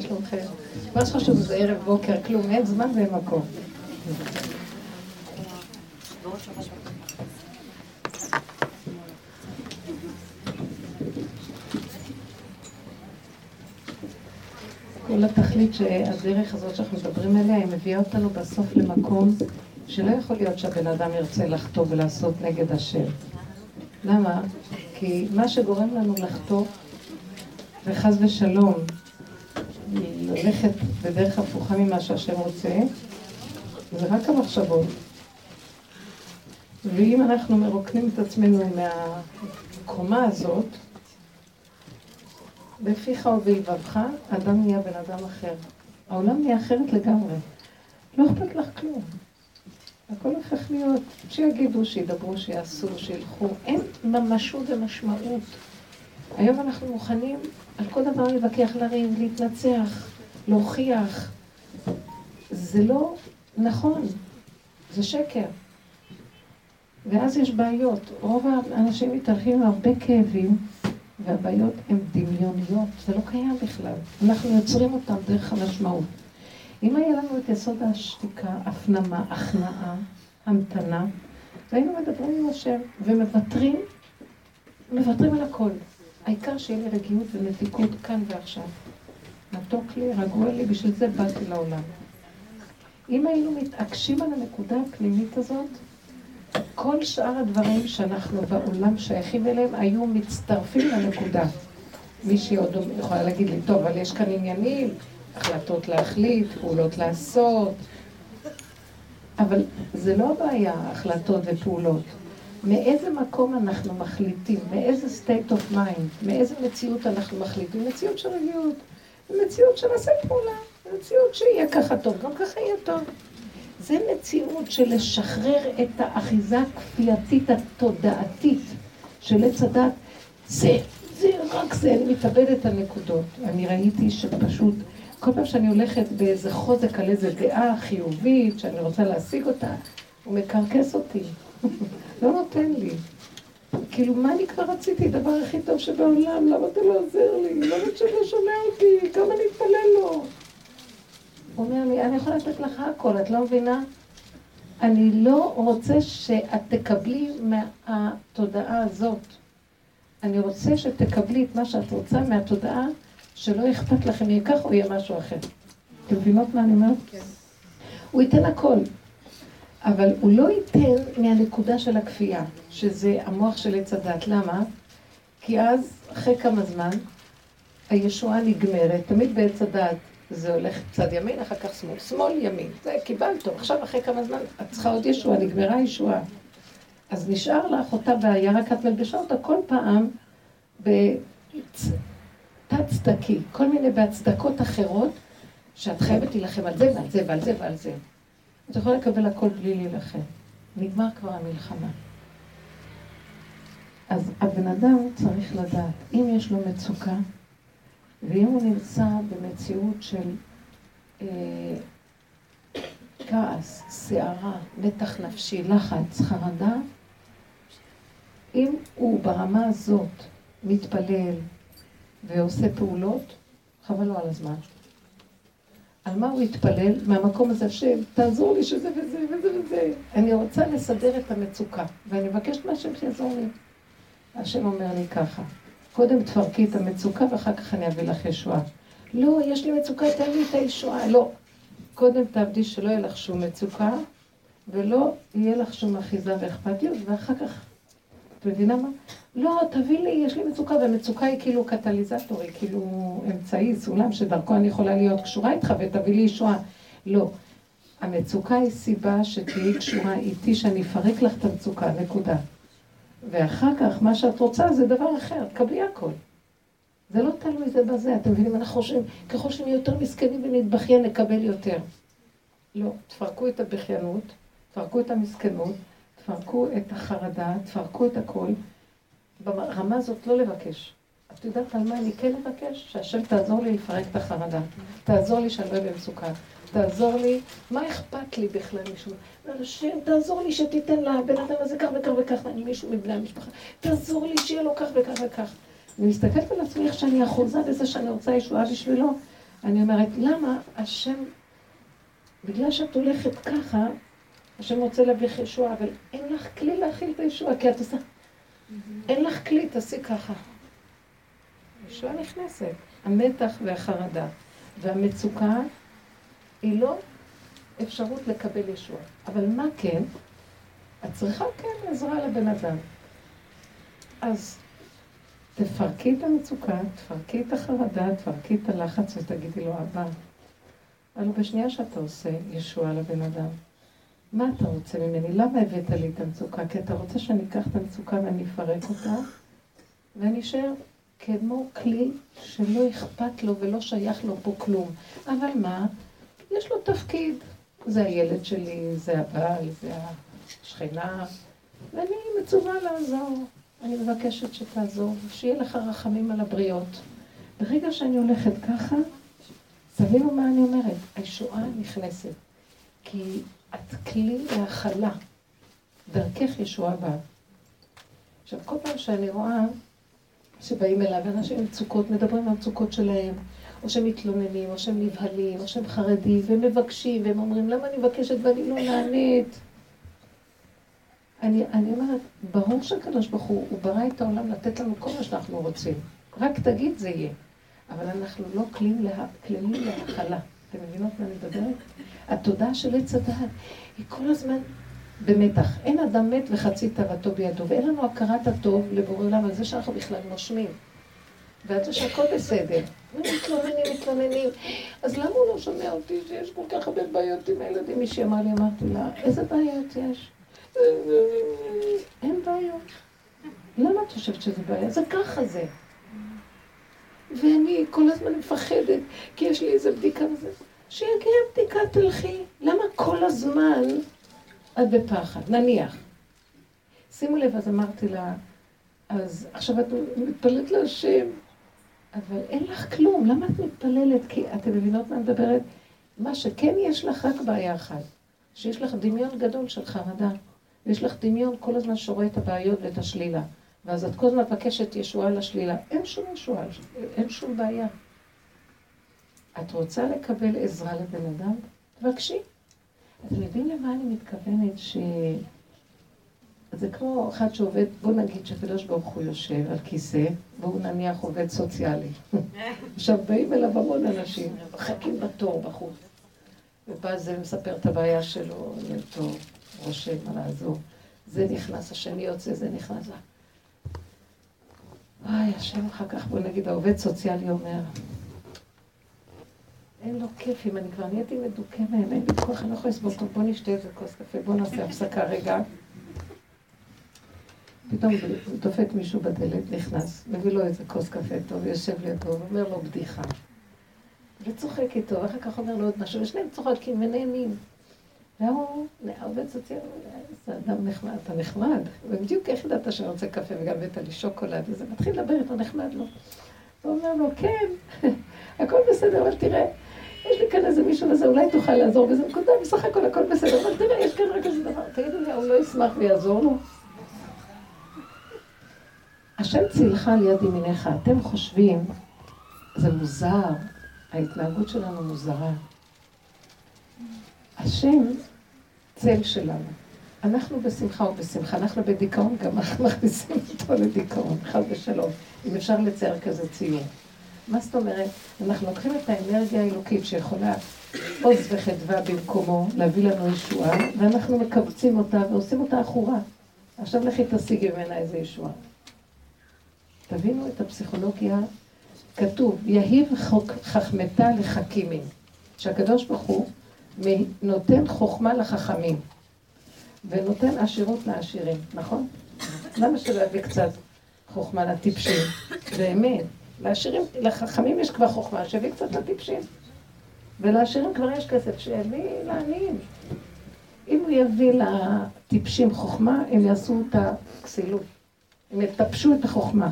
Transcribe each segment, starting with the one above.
שלומכם? מה שחשוב זה ערב בוקר, כלום, אין זמן ואין מקום. כל התכלית שהדרך הזאת שאנחנו מדברים עליה, היא מביאה אותנו בסוף למקום שלא יכול להיות שהבן אדם ירצה לחטוא ולעשות נגד השם. למה? כי מה שגורם לנו לחטוא, וחס ושלום, ללכת בדרך הפוכה ממה שהשם רוצה, זה רק המחשבות. ואם אנחנו מרוקנים את עצמנו מהקומה הזאת, בפיך ובלבבך, אדם נהיה בן אדם אחר. העולם נהיה אחרת לגמרי. לא אכפת לך כלום. הכל הופך להיות, שיגידו, שידברו, שיעשו, שילכו. אין ממשות ומשמעות. היום אנחנו מוכנים על כל דבר להתווכח, לריב, להתנצח, להוכיח. זה לא נכון, זה שקר. ואז יש בעיות. רוב האנשים מתארחים עם הרבה כאבים, והבעיות הן דמיוניות, זה לא קיים בכלל. אנחנו יוצרים אותן דרך המשמעות. אם היה לנו את יסוד השתיקה, הפנמה, הכנעה, המתנה, והיינו מדברים עם השם ומוותרים, מוותרים על הכל. העיקר שיהיה לי רגיעות ומתיקות כאן ועכשיו. מתוק לי, רגוע לי, בשביל זה באתי לעולם. אם היינו מתעקשים על הנקודה הפנימית הזאת, כל שאר הדברים שאנחנו בעולם שייכים אליהם היו מצטרפים לנקודה. מישהי עוד יכולה להגיד לי, טוב, אבל יש כאן עניינים, החלטות להחליט, פעולות לעשות. אבל זה לא הבעיה, החלטות ופעולות. מאיזה מקום אנחנו מחליטים, מאיזה state of mind, מאיזה מציאות אנחנו מחליטים, מציאות של רגיעות, מציאות של עשה פעולה, מציאות שיהיה ככה טוב, גם ככה יהיה טוב. זה מציאות של לשחרר את האחיזה הכפייתית התודעתית של עץ הדת. זה, זה, רק זה, אני מתאבדת על נקודות. אני ראיתי שפשוט, כל פעם שאני הולכת באיזה חוזק על איזה דעה חיובית, שאני רוצה להשיג אותה, הוא מקרקס אותי. לא נותן לי. כאילו, מה אני כבר רציתי? דבר הכי טוב שבעולם, למה אתה לא עוזר לי? למה אתה לא שומע אותי? כמה אני אתפלל לו? הוא אומר לי, אני יכולה לתת לך הכל, את לא מבינה? אני לא רוצה שאת תקבלי מהתודעה הזאת. אני רוצה שתקבלי את מה שאת רוצה מהתודעה, שלא אכפת לכם יהיה כך או יהיה משהו אחר. אתם מבינות מה אני אומרת? כן. הוא ייתן הכל. אבל הוא לא ייתן מהנקודה של הכפייה, שזה המוח של עץ הדת. למה? כי אז, אחרי כמה זמן, הישועה נגמרת. תמיד בעץ הדת זה הולך צד ימין, אחר כך שמאל. שמאל, ימין. זה קיבלת. עכשיו, אחרי כמה זמן, את צריכה עוד ישועה, נגמרה הישועה. אז נשאר לך אותה בעיה, רק את מלבשה אותה כל פעם בתת-צדקי, כל מיני בהצדקות אחרות, שאת חייבת להילחם על זה ועל זה ועל זה ועל זה. את יכולה לקבל הכל בלי להילחם. נגמר כבר המלחמה. אז הבן אדם צריך לדעת, אם יש לו מצוקה, ואם הוא נמצא במציאות של אה, כעס, סערה, מתח נפשי, לחץ, חרדה, אם הוא ברמה הזאת מתפלל ועושה פעולות, חבל לו על הזמן. על מה הוא התפלל? מהמקום הזה, השם, תעזור לי שזה וזה וזה וזה. אני רוצה לסדר את המצוקה, ואני מבקשת מהשם שיעזור לי. השם אומר לי ככה, קודם תפרקי את המצוקה ואחר כך אני אביא לך ישועה. לא, יש לי מצוקה, תן לי את הישועה. לא. קודם תעבדי שלא יהיה לך שום מצוקה, ולא יהיה לך שום אחיזה ואכפתיות, ואחר כך, את מבינה מה? לא, תביא לי, יש לי מצוקה, ומצוקה היא כאילו קטליזטור, היא כאילו אמצעי, סולם, שדרכו אני יכולה להיות קשורה איתך ותביא לי ישועה. לא. המצוקה היא סיבה שתהיי קשורה איתי, שאני אפרק לך את המצוקה, נקודה. ואחר כך, מה שאת רוצה זה דבר אחר, תקבלי הכל. זה לא תלוי זה בזה, אתם מבינים? אנחנו חושבים, ככל שנהיה יותר מסכנים ונתבכיין, נקבל יותר. לא, תפרקו את הבכיינות, תפרקו את המסכנות, תפרקו את החרדה, תפרקו את הכל. ברמה הזאת לא לבקש. את יודעת על מה אני כן אבקש? שהשם תעזור לי לפרק את החרדה. תעזור לי שאני לא אהיה במצוקה. תעזור לי, מה אכפת לי בכלל מישהו? השם, תעזור לי שתיתן לבן אדם הזה כך וכך וכך, אני מישהו מבני המשפחה. תעזור לי שיהיה לו כך וכך וכך. אני מסתכלת על עצמי איך שאני אחוזה בזה שאני רוצה ישועה בשבילו. אני אומרת, למה השם, בגלל שאת הולכת ככה, השם רוצה להביא לך ישועה, אבל אין לך כלי להכיל את הישועה, כי את עושה... אין לך כלי, תעשי ככה. ישועה נכנסת. המתח והחרדה והמצוקה היא לא אפשרות לקבל ישועה. אבל מה כן? את צריכה כן עזרה לבן אדם. אז תפרקי את המצוקה, תפרקי את החרדה, תפרקי את הלחץ ותגידי לו, אבא, הלוא בשנייה שאתה עושה ישועה לבן אדם, מה אתה רוצה ממני? למה הבאת לי את המצוקה? כי אתה רוצה שאני אקח את המצוקה ואני אפרק אותה, ואני אשאר כמו כלי שלא אכפת לו ולא שייך לו פה כלום. אבל מה? יש לו תפקיד. זה הילד שלי, זה הבעל, זה השכנה, ואני מצווה לעזור. אני מבקשת שתעזור, שיהיה לך רחמים על הבריות. ברגע שאני הולכת ככה, תבינו מה אני אומרת, הישועה נכנסת. כי את כלי להכלה. דרכך ישועה באה. עכשיו, כל פעם שאני רואה שבאים אליו אנשים עם מצוקות, מדברים על המצוקות שלהם, או שהם מתלוננים, או שהם נבהלים, או שהם חרדים, והם מבקשים, והם אומרים, למה אני מבקשת ואני לא נענית? אני, אני אומרת, ברור שהקדוש ברוך הוא, הוא ברא את העולם לתת לנו כל מה שאנחנו רוצים. רק תגיד, זה יהיה. אבל אנחנו לא כלים לה, כלים להכלה. אתם מבינות מה אני מדברת? התודעה של עץ הדעת היא כל הזמן במתח. אין אדם מת וחצי תאוותו בידו, ואין לנו הכרת הטוב לבורא עולם על זה שאנחנו בכלל נושמים. ועל זה שהכל בסדר. מתלוננים, מתלוננים. אז למה הוא לא שומע אותי שיש כל כך הרבה בעיות עם הילדים? מישהי אמרה לי, אמרתי לה, איזה בעיות יש? אין בעיות. למה את חושבת שזה בעיה? זה ככה זה. ואני כל הזמן מפחדת, כי יש לי איזה בדיקה וזה. שיגיע בדיקה, תלכי. למה כל הזמן את בפחד? נניח. שימו לב, אז אמרתי לה, אז עכשיו את מתפללת להשם, אבל אין לך כלום, למה את מתפללת? כי אתם מבינות מה מדברת? מה שכן יש לך רק בעיה אחת, שיש לך דמיון גדול של חרדה. ויש לך דמיון כל הזמן שרואה את הבעיות ואת השלילה. ואז את כל הזמן מבקשת ישועה לשלילה. אין שום ישועה, אין שום בעיה. את רוצה לקבל עזרה לבן אדם? תבקשי. אתם יודעים למה אני מתכוונת? ש... זה כמו אחד שעובד, בואו נגיד שקדוש ברוך הוא יושב על כיסא, והוא נניח עובד סוציאלי. עכשיו באים אליו המון אנשים, מחכים בתור בחוץ. ובא זה ומספר את הבעיה שלו, טוב. רושם מה לעזור. זה נכנס, השני יוצא, זה נכנס. וואי, השם אחר כך, בוא נגיד, העובד סוציאלי אומר, אין לו כיף, אם אני כבר נהייתי מדוכא מהם, אין לי כוח, אני לא יכולה לסבול אותו, בוא נשתה איזה כוס קפה, בוא נעשה הפסקה רגע. פתאום דופק מישהו בדלת, נכנס, מביא לו איזה כוס קפה טוב, יושב לידו, ואומר לו בדיחה. וצוחק איתו, ואחר כך אומר לו עוד משהו, ושניהם צוחקים ונהנים. והוא, עובד סוציאלי, זה אדם נחמד, אתה נחמד. ובדיוק איך ידעת שאני רוצה קפה וגם הבאת לי שוקולד, וזה מתחיל לדבר איתו נחמד לו. הוא אומר לו, כן, הכל בסדר, אבל תראה, יש לי כאן איזה מישהו וזה, אולי תוכל לעזור בזה נקודה, בסך הכל הכל בסדר, אבל תראה, יש כאן רק איזה דבר, תגידו לי, הוא לא ישמח ויעזור לו? השם צילך על יד ימיניך, אתם חושבים, זה מוזר, ההתנהגות שלנו מוזרה. השם צל שלנו. אנחנו בשמחה ובשמחה, אנחנו בדיכאון, גם אנחנו מכניסים אותו לדיכאון, חס ושלום, אם אפשר לצייר כזה ציור. מה זאת אומרת? אנחנו לוקחים את האנרגיה האלוקית שיכולה עוז וחדווה במקומו, להביא לנו ישועה, ואנחנו מקבצים אותה ועושים אותה עכורה. עכשיו לכי תשיגי ממנה איזה ישועה. תבינו את הפסיכולוגיה, כתוב, יהיב חכמתה לחכימים. שהקדוש ברוך הוא נותן חוכמה לחכמים, ונותן עשירות לעשירים, נכון? למה שלא יביא קצת חוכמה לטיפשים? באמת. לעשירים, לחכמים יש כבר חוכמה, שיביא קצת לטיפשים. ולעשירים כבר יש כסף, שיביא לעניים. אם הוא יביא לטיפשים חוכמה, הם יעשו את הכסילות. הם יטפשו את החוכמה.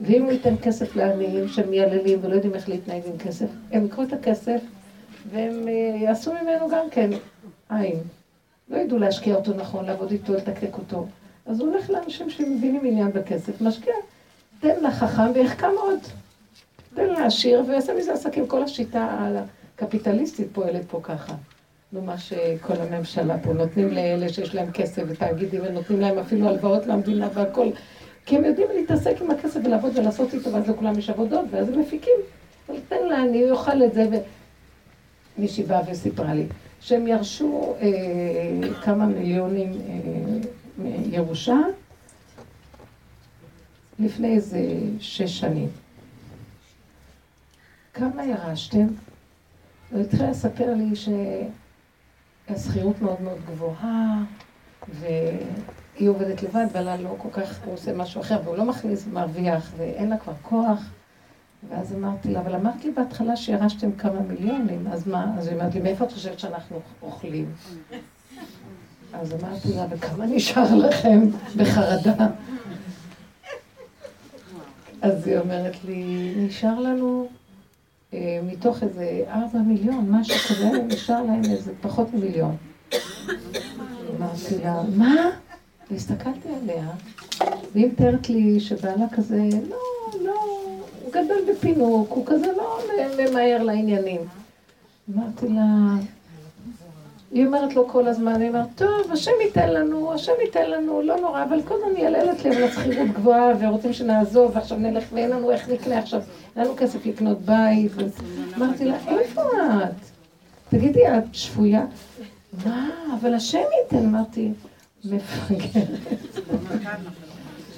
ואם הוא ייתן כסף לעניים שהם מייללים ולא יודעים איך להתנהג עם כסף, הם יקחו את הכסף והם אה, יעשו ממנו גם כן עין. לא ידעו להשקיע אותו נכון, לעבוד איתו, לתקתק אותו. אז הוא הולך לאנשים שמבינים עניין בכסף, משקיע. תן לחכם ויחכם עוד. תן לעשיר ויעשה מזה עסקים. כל השיטה הקפיטליסטית פועלת פה ככה. נו, מה שכל הממשלה פה, נותנים לאלה שיש להם כסף ותאגידים, ונותנים להם אפילו הלוואות למדינה והכל. כי הם יודעים להתעסק עם הכסף ולעבוד ולעשות איתו, ואז לכולם יש עבודות, ואז הם מפיקים. אבל תן לה, אני אוכל את זה. ו... מישהי באה וסיפרה לי, שהם ירשו אה, כמה מיליונים אה, מירושה לפני איזה שש שנים. כמה ירשתם? הוא התחיל לספר לי שהשכירות מאוד מאוד גבוהה, והיא עובדת לבד, בעלה לא כל כך, הוא עושה משהו אחר, והוא לא מכניס, מרוויח, ואין לה כבר כוח. ואז אמרתי לה, אבל אמרת לי בהתחלה שירשתם כמה מיליונים, אז מה? אז היא אמרת לי, מאיפה את חושבת שאנחנו אוכלים? אז אמרתי לה, וכמה נשאר לכם בחרדה? אז היא אומרת לי, נשאר לנו אה, מתוך איזה ארבע מיליון, משהו כזה, נשאר להם איזה פחות ממיליון. אמרתי לה, מה? והסתכלתי עליה, והיא מתארת לי שבעלה כזה, לא, לא, הוא גדל בפינוק, הוא כזה לא ממהר לעניינים. אמרתי לה, היא אומרת לו כל הזמן, היא אומרת, טוב, השם ייתן לנו, השם ייתן לנו, לא נורא, אבל כל הזמן מייללת לי על השכירות גבוהה, ורוצים שנעזוב, ועכשיו נלך, ואין לנו איך נקנה עכשיו, אין לנו כסף לקנות בית. אמרתי לה, איפה את? תגידי, את שבויה? מה, אבל השם ייתן, אמרתי, מפגרת.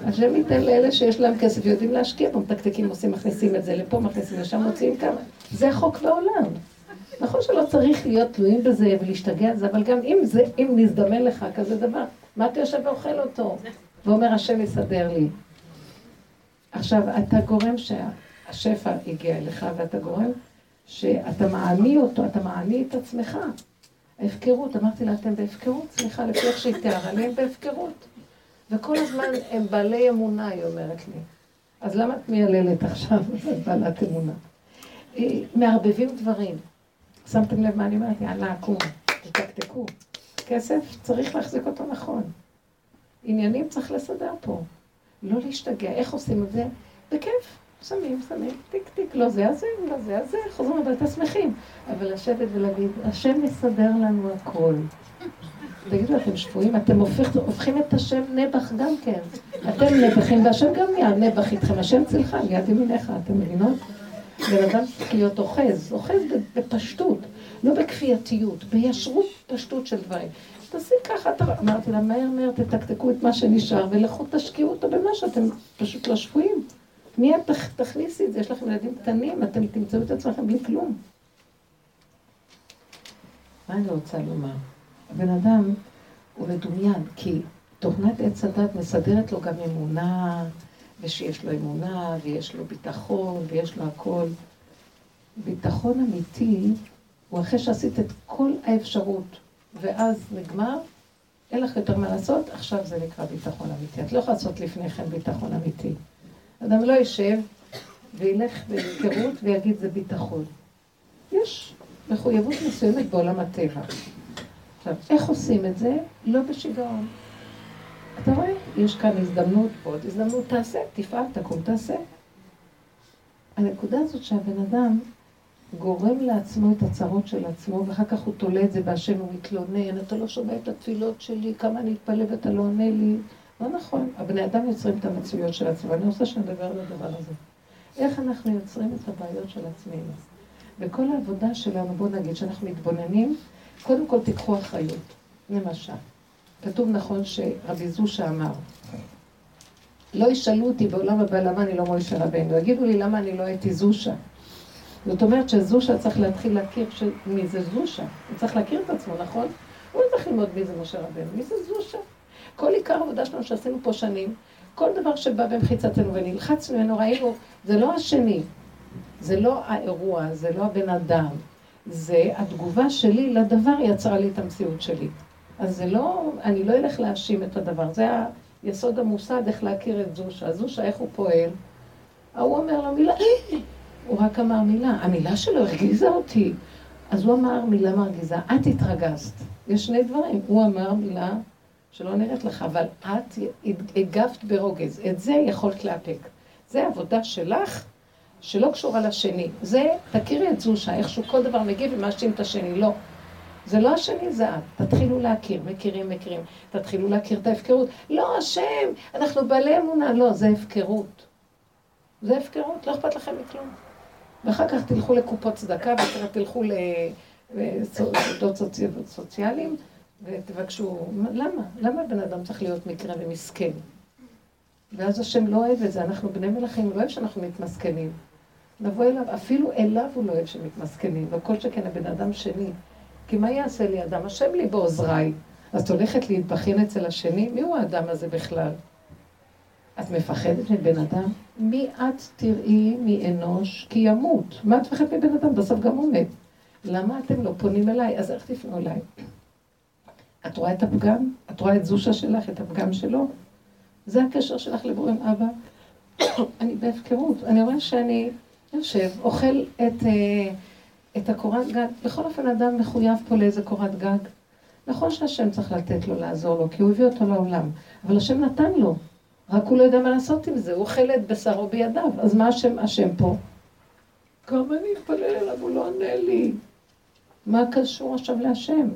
השם ייתן לאלה שיש להם כסף, יודעים להשקיע בו, מתקתקים, עושים, מכניסים את זה לפה, מכניסים לשם, מוציאים כמה. זה החוק בעולם. נכון שלא צריך להיות תלויים בזה ולהשתגע על זה, אבל גם אם זה, אם נזדמן לך כזה דבר, מה אתה יושב ואוכל אותו? ואומר, השם יסדר לי. עכשיו, אתה גורם שהשפע הגיע אליך, ואתה גורם שאתה מעני אותו, אתה מעני את עצמך. ההפקרות, אמרתי לה, אתם בהפקרות, סליחה, לפי איך שהיא תיארה לי, הם בהפקרות. וכל הזמן הם בעלי אמונה, היא אומרת לי. אז למה את מייללת עכשיו, בעלת אמונה? מערבבים דברים. שמתם לב מה אני אומרת? יאללה, עקום, תתקתקו. כסף, צריך להחזיק אותו נכון. עניינים צריך לסדר פה. לא להשתגע. איך עושים את זה? בכיף. שמים, שמים, טיק טיק, לא זה הזה, לא זה הזה, חוזרים הביתה שמחים. אבל לשבת ולהגיד, השם מסדר לנו הכל. תגידו, אתם שפויים? אתם הופכים את השם נבח גם כן. אתם נבחים, והשם גם נהיה נבח איתכם. השם צילך, ליד ימיניך, אתם מבינות? בן אדם צריך להיות אוחז, אוחז בפשטות, לא בכפייתיות, בישרות פשטות של דברים. תעשי ככה, אמרתי לה, מהר מהר תתקתקו את מה שנשאר, ולכו תשקיעו אותו במה שאתם פשוט לא שפויים. מיד תכניסי את זה, יש לכם ילדים קטנים, אתם תמצאו את עצמכם בלי כלום. מה אני רוצה לומר? הבן אדם הוא מדומיין, כי תוכנת עץ הדת מסדרת לו גם אמונה, ושיש לו אמונה, ויש לו ביטחון, ויש לו הכל. ביטחון אמיתי הוא אחרי שעשית את כל האפשרות, ואז נגמר, אין לך יותר מה לעשות, עכשיו זה נקרא ביטחון אמיתי. את לא יכולה לעשות לפני כן ביטחון אמיתי. אדם לא יישב וילך בהפקרות ויגיד זה ביטחון. יש מחויבות מסוימת בעולם הטבע. עכשיו, איך עושים את זה? לא בשיגעון. אתה רואה? יש כאן הזדמנות, עוד הזדמנות, תעשה, תפעל, תקום, תעשה. הנקודה הזאת שהבן אדם גורם לעצמו את הצרות של עצמו, ואחר כך הוא תולה את זה בהשם, הוא מתלונן, אתה לא שומע את התפילות שלי, כמה אני אתפלא ואתה לא עונה לי. לא נכון, הבני אדם יוצרים את המצויות של עצמם, ואני רוצה שנדבר על הדבר הזה. איך אנחנו יוצרים את הבעיות של עצמנו? בכל העבודה שלנו, בואו נגיד שאנחנו מתבוננים, קודם כל תיקחו אחריות, למשל. כתוב נכון שרבי זושה אמר, לא ישאלו אותי בעולם הבא למה אני לא מוישה רבנו, יגידו לי למה אני לא הייתי זושה. זאת אומרת שזושה צריך להתחיל להכיר ש... מי זה זושה. הוא צריך להכיר את עצמו, נכון? הוא לא צריך ללמוד מי זה משה רבנו, מי זה זושה. כל עיקר העבודה שלנו שעשינו פה שנים, כל דבר שבא במחיצתנו ונלחצנו ממנו, ראינו, זה לא השני, זה לא האירוע, זה לא הבן אדם, זה התגובה שלי לדבר יצרה לי את המציאות שלי. אז זה לא, אני לא אלך להאשים את הדבר, זה היסוד המוסד איך להכיר את זושה. זושה, איך הוא פועל? ההוא אומר לו מילה, הוא רק אמר מילה, המילה שלו הרגיזה אותי. אז הוא אמר מילה מרגיזה, את התרגזת. יש שני דברים, הוא אמר מילה שלא נראית לך, אבל את הגבת ברוגז, את זה יכולת לאפק. זה עבודה שלך, שלא קשורה לשני. זה, תכירי את זושה, איכשהו כל דבר מגיב ומאשים את השני. לא. זה לא השני, זה את. תתחילו להכיר, מכירים, מכירים. תתחילו להכיר את ההפקרות. לא, השם, אנחנו בעלי אמונה. לא, זה הפקרות. זה הפקרות, לא אכפת לכם מכלום. ואחר כך תלכו לקופות צדקה, ואחר כך תלכו לסודות סוציאליים, ותבקשו, למה? למה בן אדם צריך להיות מקרה ומסכן? ואז השם לא אוהב את זה, אנחנו בני מלכים, הוא לא אוהב שאנחנו מתמסכנים. נבוא אליו, אפילו אליו הוא לא אוהב שמתמסכנים, לא כל שכן הבן אדם שני. כי מה יעשה לי אדם? השם לי בעוזריי. אז את הולכת להתבחין אצל השני? מי הוא האדם הזה בכלל? את מפחדת מבן אדם? מי את תראי מאנוש כי ימות? מה את מפחדת מבן אדם? בסוף גם הוא מת. למה אתם לא פונים אליי? אז איך תפנו אליי? את רואה את הפגם? את רואה את זושה שלך, את הפגם שלו? זה הקשר שלך לבורם אבא. אני בהפקרות. אני רואה שאני יושב, אוכל את, אה, את הקורת גג. בכל אופן, אדם מחויב פה לאיזה קורת גג. נכון שהשם צריך לתת לו, לעזור לו, כי הוא הביא אותו לעולם. אבל השם נתן לו. רק הוא לא יודע מה לעשות עם זה, הוא אוכל את בשרו בידיו. אז מה השם, השם פה? גם אני אתפלל אליו, הוא לא עונה לי. מה קשור עכשיו להשם?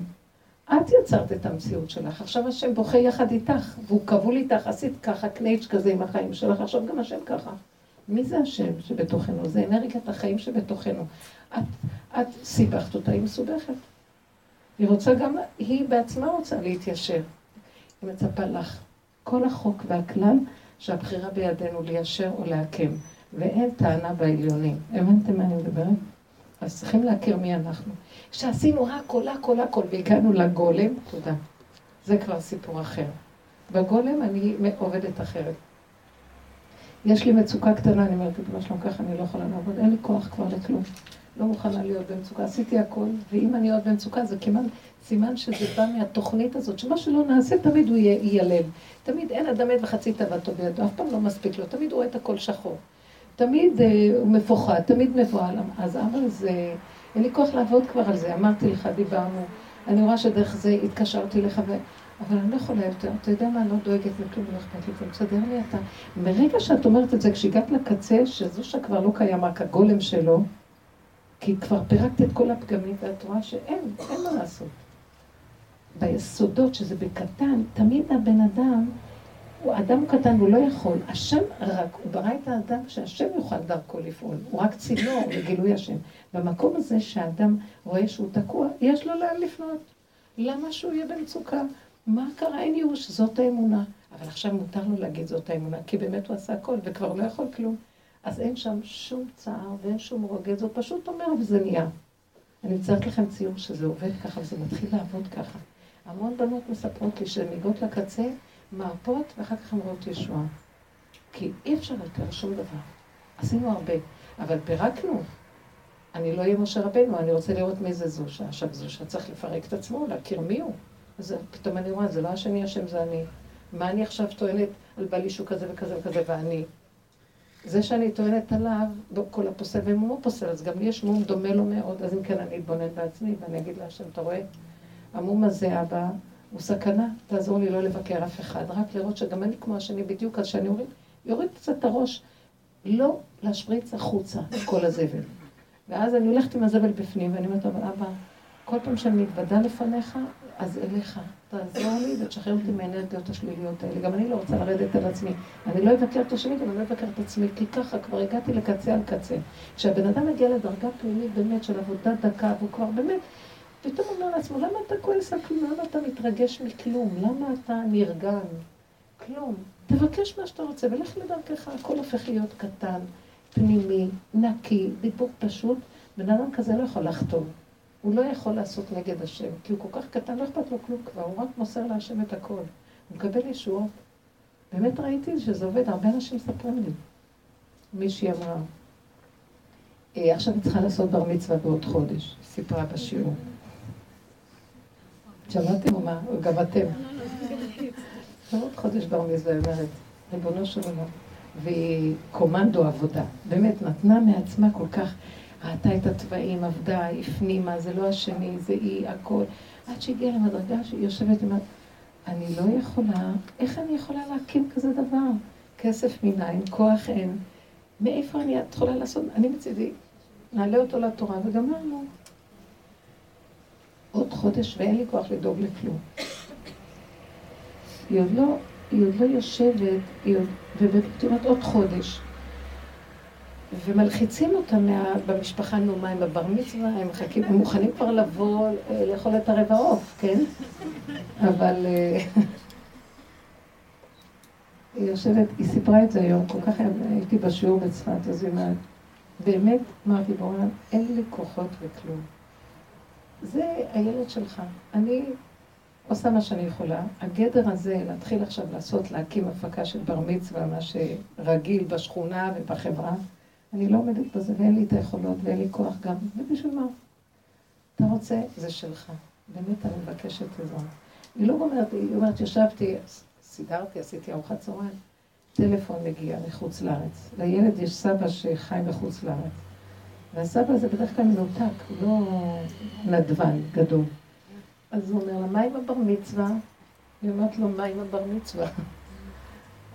את יצרת את המציאות שלך, עכשיו השם בוכה יחד איתך, והוא כבול איתך, עשית ככה קנייץ' כזה עם החיים שלך, עכשיו גם השם ככה. מי זה השם שבתוכנו? זה אנרגיית החיים שבתוכנו. את, את סיבכת אותה, היא מסובכת. היא רוצה גם, היא בעצמה רוצה להתיישר. היא מצפה לך. כל החוק והכלל שהבחירה בידינו ליישר או לעקם, ואין טענה בעליונים. הבנתם מה אני מדברת? אז צריכים להכיר מי אנחנו. כשעשינו הכל, הכל, הכל, והגענו לגולם, תודה. זה כבר סיפור אחר. בגולם אני עובדת אחרת. יש לי מצוקה קטנה, אני אומרת, מה שלום ככה, אני לא יכולה לעבוד, אין לי כוח כבר לכלום. לא מוכנה להיות במצוקה. עשיתי הכל, ואם אני עוד במצוקה, זה כמעט סימן שזה בא מהתוכנית הזאת, שמה שלא נעשה, תמיד הוא ייעלם. תמיד אין אדם מת וחצי תאוותו בידו, אף פעם לא מספיק לו, תמיד הוא רואה את הכל שחור. תמיד אה, הוא מפוחד, תמיד מבוהל. אז אמר זה, אין לי כוח לעבוד כבר על זה. אמרתי לך, דיברנו, אני רואה שדרך זה התקשרתי לך, ו... אבל אני לא יכולה יותר. אתה יודע מה, אני לא דואגת מכלום, לא אכפת לי, תסדר לי אתה. מרגע שאת אומרת את זה, כשהגעת לקצה, שזו שכבר לא קיים רק הגולם שלו, כי כבר פירקת את כל הפגמים, ואת רואה שאין, אין מה לעשות. ביסודות, שזה בקטן, תמיד הבן אדם, הוא אדם קטן, הוא לא יכול. השם רק, הוא ברא את האדם שהשם יוכל דרכו לפעול. הוא רק צינור לגילוי השם. במקום הזה שהאדם רואה שהוא תקוע, יש לו לאן לפנות. למה שהוא יהיה במצוקה? מה קרה? אין ייאוש, זאת האמונה. אבל עכשיו מותר לו להגיד זאת האמונה, כי באמת הוא עשה הכל, וכבר לא יכול כלום. אז אין שם שום צער ואין שום רוגז, הוא פשוט אומר וזה נהיה. אני מציירת לכם ציור שזה עובד ככה וזה מתחיל לעבוד ככה. המון בנות מספרות לי שהן מגיעות לקצה, מרפות, ואחר כך רואות ישועה. כי אי אפשר יותר שום דבר. עשינו הרבה, אבל פירקנו. אני לא אהיה משה רבנו, אני רוצה לראות מי זה זושה. עכשיו זושה צריך לפרק את עצמו, להכיר מי הוא. אז פתאום אני רואה, זה לא השני השם, זה אני. מה אני עכשיו טוענת על בעלי שהוא כזה וכזה וכזה, ואני? זה שאני טוענת עליו, כל הפוסל ומומו פוסל, אז גם לי יש מום דומה לו מאוד, אז אם כן אני אתבונן בעצמי ואני אגיד להשם, אתה רואה? המום הזה, אבא, הוא סכנה, תעזור לי לא לבקר אף אחד, רק לראות שגם אני כמו השני בדיוק, אז שאני יוריד, יוריד קצת את הראש, לא להשפריץ החוצה את כל הזבל. ואז אני הולכת עם הזבל בפנים, ואני אומרת, אבל אבא, כל פעם שאני מתוודה לפניך, אז אליך, תעזור לי ותשחרר אותי מהאנרגיות השליליות האלה. גם אני לא רוצה לרדת על עצמי. אני לא אבקר את השני, גם אני לא אבקר את עצמי, כי ככה כבר הגעתי לקצה על קצה. כשהבן אדם מגיע לדרגה פנימית באמת של עבודה דקה, והוא כבר באמת, פתאום אומר לעצמו, למה אתה כועס על כלום? למה אתה מתרגש מכלום? למה אתה נרגן? כלום. תבקש מה שאתה רוצה ולך לדרכך, הכל הופך להיות קטן, פנימי, נקי, דיבור פשוט. בן אדם כזה לא יכול לחתום. הוא לא יכול לעשות נגד השם, כי הוא כל כך קטן, לא אכפת לו כלום כבר, הוא רק מוסר להשם את הכל. הוא מקבל ישועות. באמת ראיתי שזה עובד, הרבה אנשים מספרים לי. מישהי אמרה, אה, עכשיו היא צריכה לעשות בר מצווה בעוד חודש, סיפרה בשיעור. שמעתם או מה? גם אתם. עוד חודש בר מצווה, היא אומרת, ריבונו של עולם. והיא קומנדו עבודה. באמת, נתנה מעצמה כל כך... ראתה את התוואים, עבדה, הפנימה, זה לא השני, זה היא, הכל. עד שהגיעה למדרגה שהיא יושבת ואומרת, אני לא יכולה, איך אני יכולה להקים כזה דבר? כסף מנין, כוח אין, מאיפה אני יכולה לעשות? אני מצידי, נעלה אותו לתורה וגמרנו. עוד חודש ואין לי כוח לדאוג לכלום. היא עוד לא, היא עוד לא יושבת, היא עוד, ובאמת אומרת עוד חודש. ומלחיצים אותה מה, במשפחה, נו, מה, עם הבר מצווה, הם מחכים, הם מוכנים כבר לבוא אה, לאכול את הרבע עוף, כן? אבל אה, היא יושבת, היא סיפרה את זה היום, כל כך הייתי בשיעור בצפת, אז היא אומרת, באמת, אמרתי בעולם, אין לי כוחות וכלום. זה הילד שלך. אני עושה מה שאני יכולה. הגדר הזה, להתחיל עכשיו לעשות, להקים הפקה של בר מצווה, מה שרגיל בשכונה ובחברה, אני לא עומדת בזה ואין לי את היכולות ואין לי כוח גם, ובשביל מה? אתה רוצה, זה שלך. באמת אני מבקשת עזרה. היא לא אומרת, היא אומרת, ישבתי, סידרתי, עשיתי ארוחת צהריים, טלפון מגיע מחוץ לארץ. לילד יש סבא שחי מחוץ לארץ. והסבא הזה בדרך כלל מנותק, לא נדבן גדול. אז הוא אומר לה, מה עם הבר מצווה? היא אומרת לו, מה עם הבר מצווה?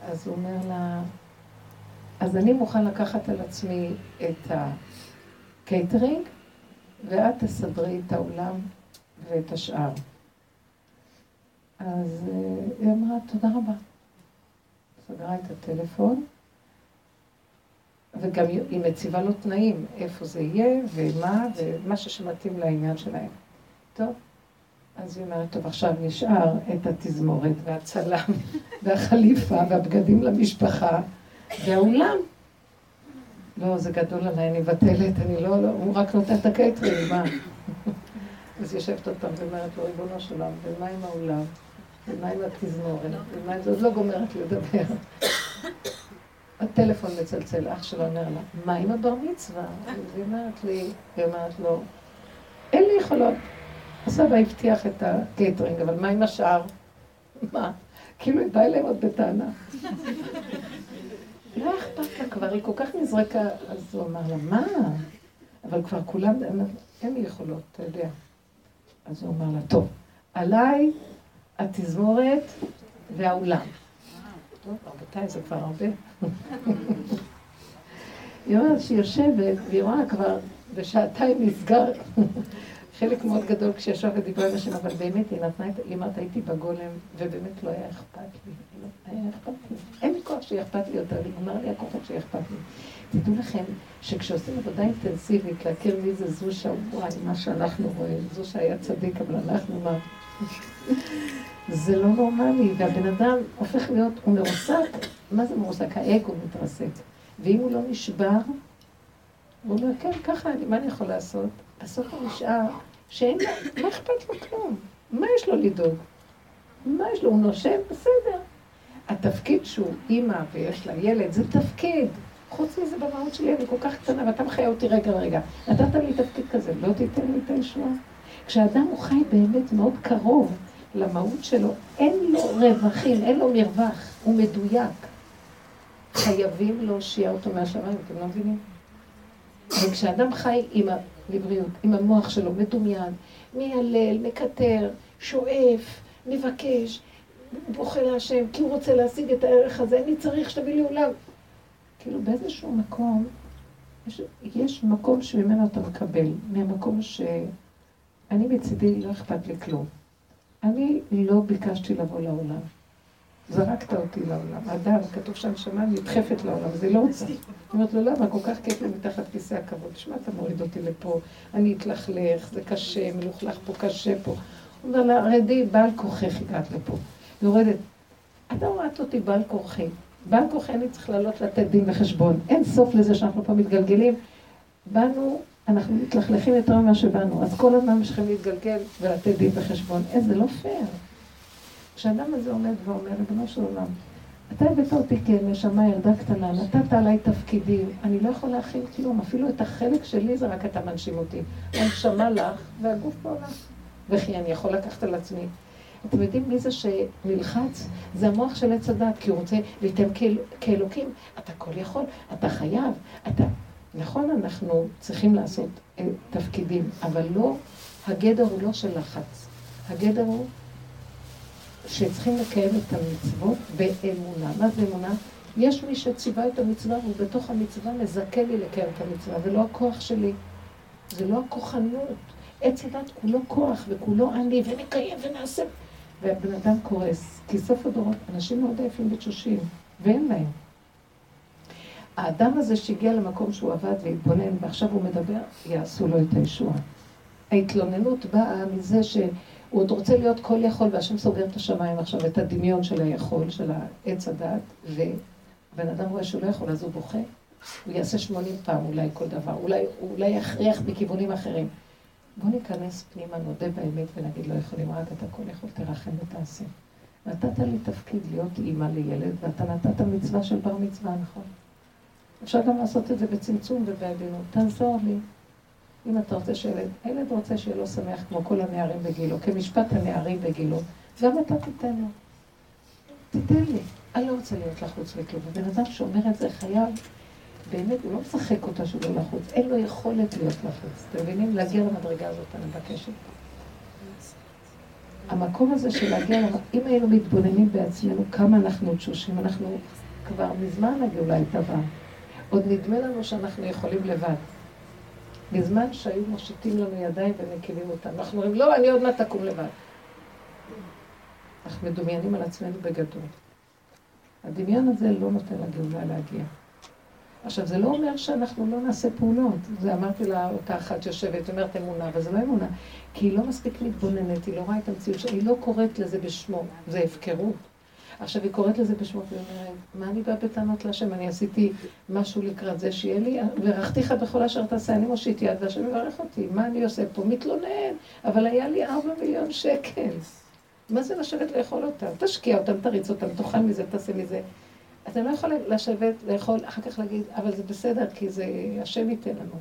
אז הוא אומר לה, אז אני מוכן לקחת על עצמי את הקייטרינג, ואת תסדרי את האולם ואת השאר. אז אה, היא אמרה, תודה רבה. סגרה את הטלפון, וגם היא מציבה לו תנאים, איפה זה יהיה, ומה, ומה שמתאים לעניין שלהם. טוב, אז היא אומרת, טוב, עכשיו נשאר את התזמורת והצלם והחליפה והבגדים למשפחה והאולם. לא, זה גדול עליי, אני מבטלת, אני לא, לא, הוא רק נותן את הקייטרינג, מה? אז יושבת עוד פעם ואומרת לו, ריבונו של עולם, ומה עם האולם? ומה עם התזמורת? ומה עם זה? עוד לא גומרת לדבר. הטלפון מצלצל, אח שלו אומר לה, מה עם הבר מצווה? והיא אומרת לי, היא אומרת לו, אין לי יכולות. הסבא הבטיח את הקייטרינג, אבל מה עם השאר? מה? כאילו היא באה אליהם עוד בטענה. לא אכפת לה כבר, היא כל כך נזרקה, אז הוא אמר לה, מה? אבל כבר כולם, אין לי יכולות, אתה יודע. אז הוא אמר לה, טוב, עליי התזמורת והאולם. טוב, רבותיי, זה כבר הרבה. היא אומרת שהיא יושבת, והיא רואה כבר בשעתיים נסגר חלק מאוד גדול כשישב ודיברה עם השם, אבל באמת היא נתנה את, היא אמרת, הייתי בגולם, ובאמת לא היה אכפת לי. לא היה אכפת לי. אין לי כוח שיהיה אכפת לי יותר, נגמר לי הכוחות שיהיה אכפת לי. תדעו לכם שכשעושים עבודה אינטנסיבית, להכיר מי זה זושה, וואי, מה שאנחנו רואים, זושה היה צדיק, אבל אנחנו מה? זה לא נורמלי, והבן אדם הופך להיות, הוא מרוסק, מה זה מרוסק? האגו מתרסק. ואם הוא לא נשבר, הוא אומר, כן, ככה, מה אני יכול לעשות? בסוף הוא נשאר שאין לו, מה אכפת לו כלום? מה יש לו לדאוג? מה יש לו? הוא נושם? בסדר. התפקיד שהוא אימא ויש לה ילד, זה תפקיד. חוץ מזה במהות שלי אני כל כך קטנה, ואתה מחיה אותי רגע רגע. נתת לי תפקיד כזה, לא תיתן לי את הישועה? כשאדם הוא חי באמת מאוד קרוב למהות שלו, אין לו רווחים, אין לו מרווח, הוא מדויק. חייבים להושיע אותו מהשמיים, אתם לא מבינים? וכשאדם חי עם ה... לבריאות, עם המוח שלו מדומיין, מיילל, מקטר, שואף, מבקש, בוכה להשם, כי הוא רוצה להשיג את הערך הזה, אני צריך שתביא לי עולם. כאילו באיזשהו מקום, יש, יש מקום שממנו אתה מקבל, מהמקום שאני מצידי לא אכפת לי כלום. אני לא ביקשתי לבוא לעולם. זרקת אותי לעולם. אדם, כתוב שהנשמה נדחפת לעולם, זה לא רוצה. היא אומרת לו, למה? כל כך כיף לי מתחת כיסא הכבוד. תשמע, אתה מוריד אותי לפה, אני אתלכלך, זה קשה, מלוכלך פה, קשה פה. הוא אומר לה, רדי, בעל כוחך הגעת לפה. יורדת. אתה הורדת אותי בעל כוחי. בעל כוחי אני צריך לעלות לתת דין וחשבון. אין סוף לזה שאנחנו פה מתגלגלים. באנו, אנחנו מתלכלכים יותר ממה שבאנו, אז כל הזמן צריכים להתגלגל ולתת דין וחשבון. אין, זה לא פייר. כשאדם הזה עומד ואומר, ריבונו של עולם, אתה הבאת אותי כנשמה ילדה קטנה, נתת עליי תפקידים, אני לא יכול להכיל כלום, אפילו את החלק שלי זה רק אתה מנשים אותי. הנשמה לך והגוף בעולם. וכי אני יכול לקחת על עצמי. אתם יודעים מי זה שנלחץ? זה המוח של עץ הדת, כי הוא רוצה להתאם כאלוקים. אתה כל יכול, אתה חייב, אתה... נכון, אנחנו צריכים לעשות אה, תפקידים, אבל לא, הגדר הוא לא של לחץ. הגדר הוא שצריכים לקיים את המצוות באמונה. מה זה אמונה? יש מי שציווה את המצווה, והוא בתוך המצווה מזכה לי לקיים את המצווה, זה לא הכוח שלי, זה לא הכוחנות. עץ הדת כולו כוח וכולו אני, ונקיים ונעשה. והבן אדם קורס, כי סוף הדורות, אנשים מאוד עייפים ותשושים, ואין להם. האדם הזה שהגיע למקום שהוא עבד והתבונן, ועכשיו הוא מדבר, יעשו לו את הישועה. ההתלוננות באה מזה שהוא עוד רוצה להיות כל יכול, והשם סוגר את השמיים עכשיו, את הדמיון של היכול, של העץ הדת, ובן אדם רואה שהוא לא יכול, אז הוא בוכה. הוא יעשה שמונים פעם אולי כל דבר, אולי, אולי יכריח מכיוונים אחרים. בוא ניכנס פנימה, נודה באמת ונגיד לא יכולים, רק אתה כל יכול, תרחם ותעשה. נתת לי תפקיד להיות אימא לילד, ואתה נתת מצווה של בר מצווה, נכון? אפשר גם לעשות את זה בצמצום ובעדינות. תעזור לי. אם אתה רוצה שילד, הילד רוצה שיהיה לו שמח כמו כל הנערים בגילו, כמשפט הנערים בגילו, גם אתה תיתן לו. תיתן לי. אני לא רוצה להיות לחוץ מכלום. ובן אדם שאומר את זה חייב, באמת, הוא לא משחק אותה שהוא לא לחוץ, אין לו יכולת להיות לחוץ. אתם מבינים? להגיע למדרגה הזאת, אני מבקשת. המקום הזה של להגיע, אם היינו מתבוננים בעצמנו כמה אנחנו תשושים, אנחנו כבר מזמן הגאולה הייתה באה. עוד נדמה לנו שאנחנו יכולים לבד. בזמן שהיו מושיטים לנו ידיים ומקימים אותם. אנחנו אומרים, לא, אני עוד מעט אקום לבד. אנחנו מדומיינים על עצמנו בגדול. הדמיון הזה לא נותן לגאולה להגיע. עכשיו, זה לא אומר שאנחנו לא נעשה פעולות. זה אמרתי לה, אותה אחת שיושבת, אומרת אמונה, אבל זה לא אמונה. כי היא לא מספיק מתבוננת, היא לא רואה את המציאות שלה, היא לא קוראת לזה בשמו, זה הפקרות. עכשיו היא קוראת לזה בשמו, והיא אומרת, מה אני באה בטענות להשם? אני עשיתי משהו לקראת זה שיהיה לי, ורכתיך בכל אשר תעשה, אני מושיט יד והשם יברך אותי, מה אני עושה פה? מתלונן, אבל היה לי ארבע מיליון שקל. מה זה לשבת לאכול אותם? תשקיע אותם, תריץ אותם, תאכל מזה, תעשה מזה. אתה לא יכול לשבת, לאכול, אחר כך להגיד, אבל זה בסדר, כי זה, השם ייתן לנו.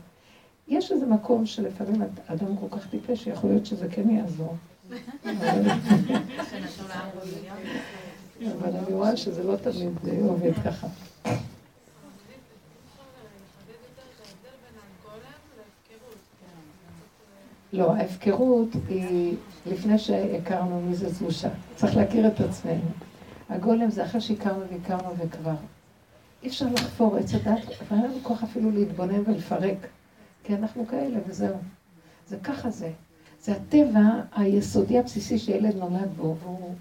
יש איזה מקום שלפעמים אדם כל כך טיפש, שיכול להיות שזה כן יעזור. אבל אני רואה שזה לא תמיד עובד ככה. לא, ההפקרות היא לפני שהכרנו מי זה זושה. צריך להכיר את עצמנו. הגולם זה אחרי שהכרנו והכרנו וכבר. אי אפשר לחפור עץ הדת, ואין לנו כוח אפילו להתבונן ולפרק. כי אנחנו כאלה וזהו. זה ככה זה. זה הטבע היסודי הבסיסי שילד נולד בו, והוא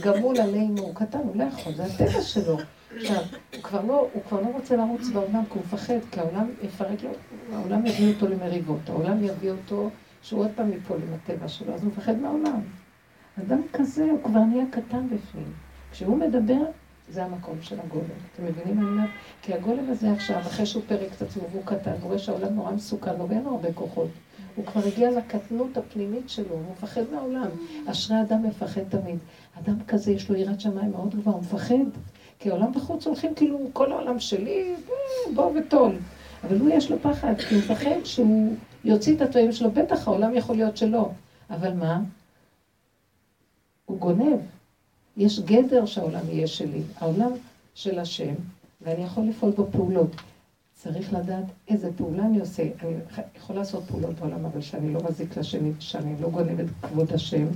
גמול עלינו, הוא קטן, הוא לא יכול, זה הטבע שלו. עכשיו, הוא כבר לא, הוא כבר לא רוצה לרוץ בעולם, כי הוא מפחד, כי העולם יפרק לו, העולם יביא אותו למריבות, העולם יביא אותו שהוא עוד פעם ייפול עם הטבע שלו, אז הוא מפחד מהעולם. אדם כזה, הוא כבר נהיה קטן בפנים. כשהוא מדבר, זה המקום של הגולם. אתם מבינים מה אני אומרת? כי הגולם הזה עכשיו, אחרי שהוא פרק את עצמו והוא קטן, הוא רואה שהעולם נורא מסוכן לו ואין לו הרבה כוחות. הוא כבר הגיע לקטנות הפנימית שלו, הוא מפחד מהעולם. אשרי אדם מפחד תמיד. אדם כזה יש לו יראת שמיים מאוד גבוהה, הוא מפחד. כי העולם בחוץ הולכים כאילו, כל העולם שלי, בוא וטול. אבל הוא יש לו פחד, כי הוא מפחד שהוא יוציא את הטועים שלו, בטח העולם יכול להיות שלו. אבל מה? הוא גונב. יש גדר שהעולם יהיה שלי, העולם של השם, ואני יכול לפעול בו פעולות. צריך לדעת איזה פעולה אני עושה. אני יכול לעשות פעולות בעולם, אבל שאני לא מזיק לשני, שאני לא גונב את כבוד השם,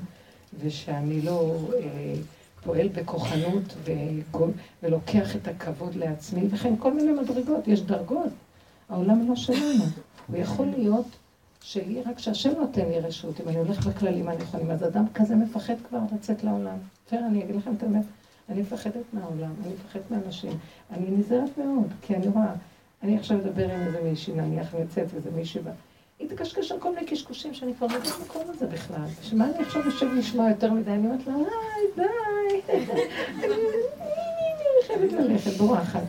ושאני לא אה, פועל בכוחנות וגול, ולוקח את הכבוד לעצמי, וכן כל מיני מדרגות, יש דרגות. העולם לא שלנו. הוא יכול להיות שלי רק שהשם נותן לי רשות, אם אני הולך בכללים הנכונים. אז אדם כזה מפחד כבר לצאת לעולם. בסדר, אני אגיד לכם את האמת, אני מפחדת מהעולם, אני מפחדת מאנשים. אני נזהרת מאוד, כי אני רואה, אני עכשיו מדבר עם איזה מישהי, נניח, ויוצאת איזה מישהי, היא תקשקש על כל מיני קשקושים שאני כבר לא יודעת במקום הזה בכלל. שמה אני עכשיו יושב לשמוע יותר מדי? אני אומרת לה, היי, ביי. אני חייבת ללכת, בורחת.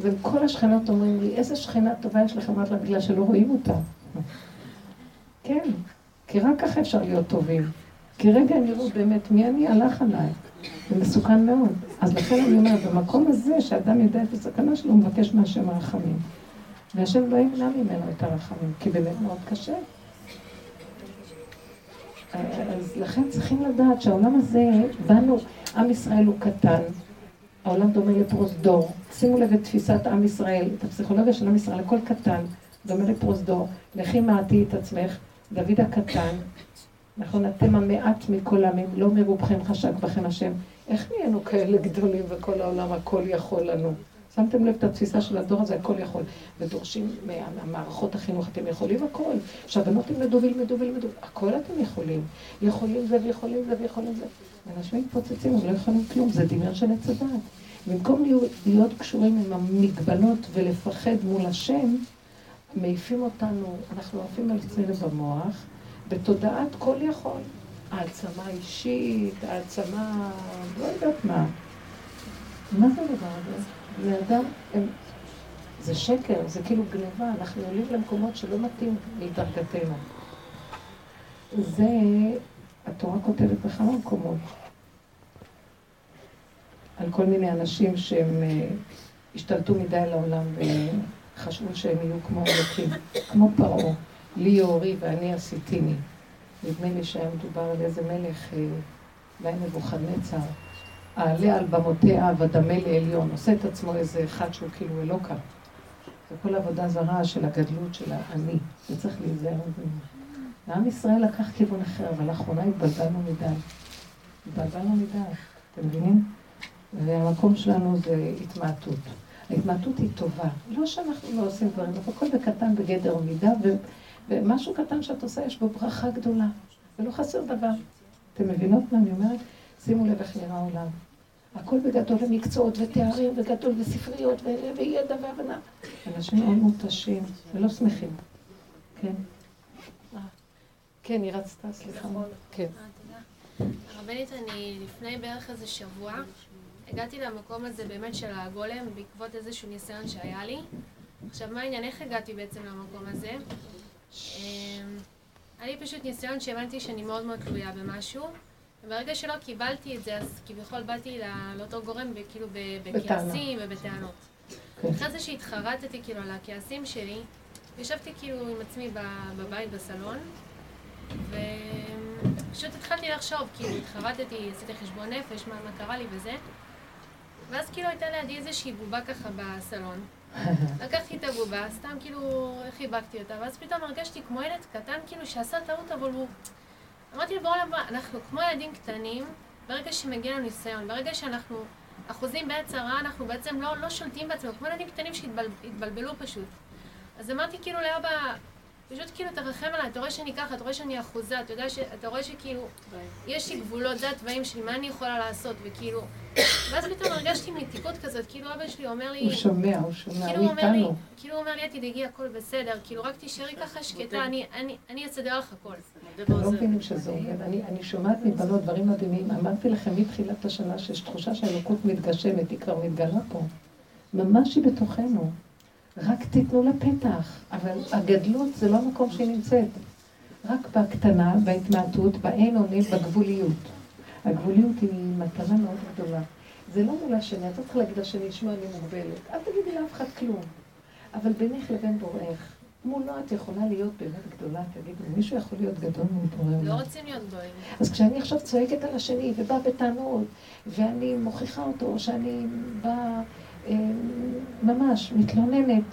וכל השכנות אומרים לי, איזה שכנה טובה יש לכם, אמרת לה, בגלל שלא רואים אותה. כן, כי רק ככה אפשר להיות טובים. כי רגע הם יראו באמת מי אני הלך עליי. זה מסוכן מאוד. אז לכן אני אומרת, במקום הזה שאדם יודע את הסכנה שלו, הוא מבקש מהשם הרחמים. והשם לא ימנע ממנו את הרחמים, כי באמת מאוד קשה. אז לכן צריכים לדעת שהעולם הזה, באנו, עם ישראל הוא קטן, העולם דומה לפרוזדור. שימו לב את תפיסת עם ישראל, את הפסיכולוגיה של עם ישראל, הכל קטן, דומה לפרוזדור. לכי מעטי את עצמך, דוד הקטן, נכון, אתם המעט מכל העמים, לא מרובכם חשק בכם השם. איך נהיינו כאלה גדולים וכל העולם הכל יכול לנו? שמתם לב את התפיסה של הדור הזה, הכל יכול. ודורשים מהמערכות החינוך, אתם יכולים הכל. שהבנות ילמדו וילמדו וילמדו, הכל אתם יכולים. יכולים זה ויכולים זה ויכולים זה. אנשים מתפוצצים, הם לא יכולים כלום, זה דמיון של עץ הדת. במקום להיות קשורים עם המגבלות ולפחד מול השם, מעיפים אותנו, אנחנו עפים על עצמנו במוח, בתודעת כל יכול. העצמה אישית, העצמה, לא יודעת מה. מה זה הדבר הזה? בני אדם הם... זה שקר, זה כאילו גניבה, אנחנו עולים למקומות שלא מתאים לדרגתנו. זה, התורה כותבת בכמה מקומות. על כל מיני אנשים שהם אה, השתלטו מדי על העולם וחשבו שהם יהיו כמו אלוקים, כמו פרעה, לי יאורי ואני עשיתיני. נדמה לי שהיה מדובר על איזה מלך, אה, אולי נבוכדנצר, אעלה על במותיה ודמה לעליון, עושה את עצמו איזה אחד שהוא כאילו אלוקה. זה כל עבודה זרה של הגדלות של האני, זה צריך להיזהר מזה. לעם ישראל לקח כיוון אחר, אבל לאחרונה התבלבלנו מדי. התבלבלנו מדי, אתם מבינים? והמקום שלנו זה התמעטות. ההתמעטות היא טובה. לא שאנחנו לא עושים דברים, אבל הכל בקטן בגדר מידה. ומשהו קטן שאת עושה, יש בו ברכה גדולה, ולא חסר דבר. אתם מבינות מה אני אומרת? שימו לב איך נראה העולם. הכל בגדול למקצועות ותארים וגדול וספריות וידע והבנה. אנשים מאוד מותשים ולא שמחים. כן. כן, היא רצתה, סליחה. נכון. כן. אה, הרבנית, אני לפני בערך איזה שבוע הגעתי למקום הזה באמת של הגולם בעקבות איזשהו ניסיון שהיה לי. עכשיו, מה העניין? איך הגעתי בעצם למקום הזה? אמ, היה לי פשוט ניסיון שהבנתי שאני מאוד מאוד תלויה במשהו, וברגע שלא קיבלתי את זה, אז כביכול באתי לאותו גורם כאילו בכעסים ובטענות. כן. אחרי זה שהתחרטתי כאילו על הכעסים שלי, ישבתי כאילו עם עצמי בבית בסלון, ופשוט התחלתי לחשוב, כאילו התחרטתי, עשיתי חשבון נפש, מה, מה קרה לי וזה, ואז כאילו הייתה לידי איזושהי בובה ככה בסלון. לקחתי את הבובה, סתם כאילו חיבקתי אותה, ואז פתאום הרגשתי כמו ילד קטן, כאילו שעשה טעות, אבל הוא... אמרתי לו, בעולם הבא, אנחנו כמו ילדים קטנים, ברגע שמגיע לנו ניסיון, ברגע שאנחנו אחוזים בעץ הרע, אנחנו בעצם לא, לא שולטים בעצמנו, כמו ילדים קטנים שהתבלבלו פשוט. אז אמרתי כאילו לאבא, פשוט כאילו תרחם עליי, אתה רואה שאני ככה, אתה רואה שאני אחוזה, אתה יודע ש... אתה רואה שכאילו, יש לי גבולות, זה התוואים שלי, מה אני יכולה לעשות, וכאילו, ואז פתאום הרגשתי מתיקות כזאת, כאילו אבא שלי אומר לי... הוא שומע, הוא שומע, כאילו הוא איתנו. כאילו הוא אומר לי, תדאגי, הכל בסדר, כאילו רק תישארי ככה שקטה, אני אסדר לך הכל. אתם לא מבינים שזה עובד. אני שומעת מבנות דברים מדהימים. אמרתי לכם מתחילת השנה שיש תחושה שהאלוקות מתגשמת, היא כבר מתגלה פה. ממש היא בתוכנו. רק תיתנו לה פתח. אבל הגדלות זה לא המקום שהיא נמצאת. רק בקטנה, בהתמעטות, באין אונים, בגבוליות. הגבוליות היא מטרה מאוד גדולה. זה לא מול השני, אתה צריך להגיד לשני, שמע, אני מוגבלת. אל תגידי לאף אחד כלום. אבל בינך לבין בוראך. מולו את יכולה להיות באמת גדולה, תגידו, מישהו יכול להיות גדול בורא לא רוצים להיות גדולים. אז כשאני עכשיו צועקת על השני ובאה בטענות, ואני מוכיחה אותו, או שאני באה אה, ממש מתלוננת,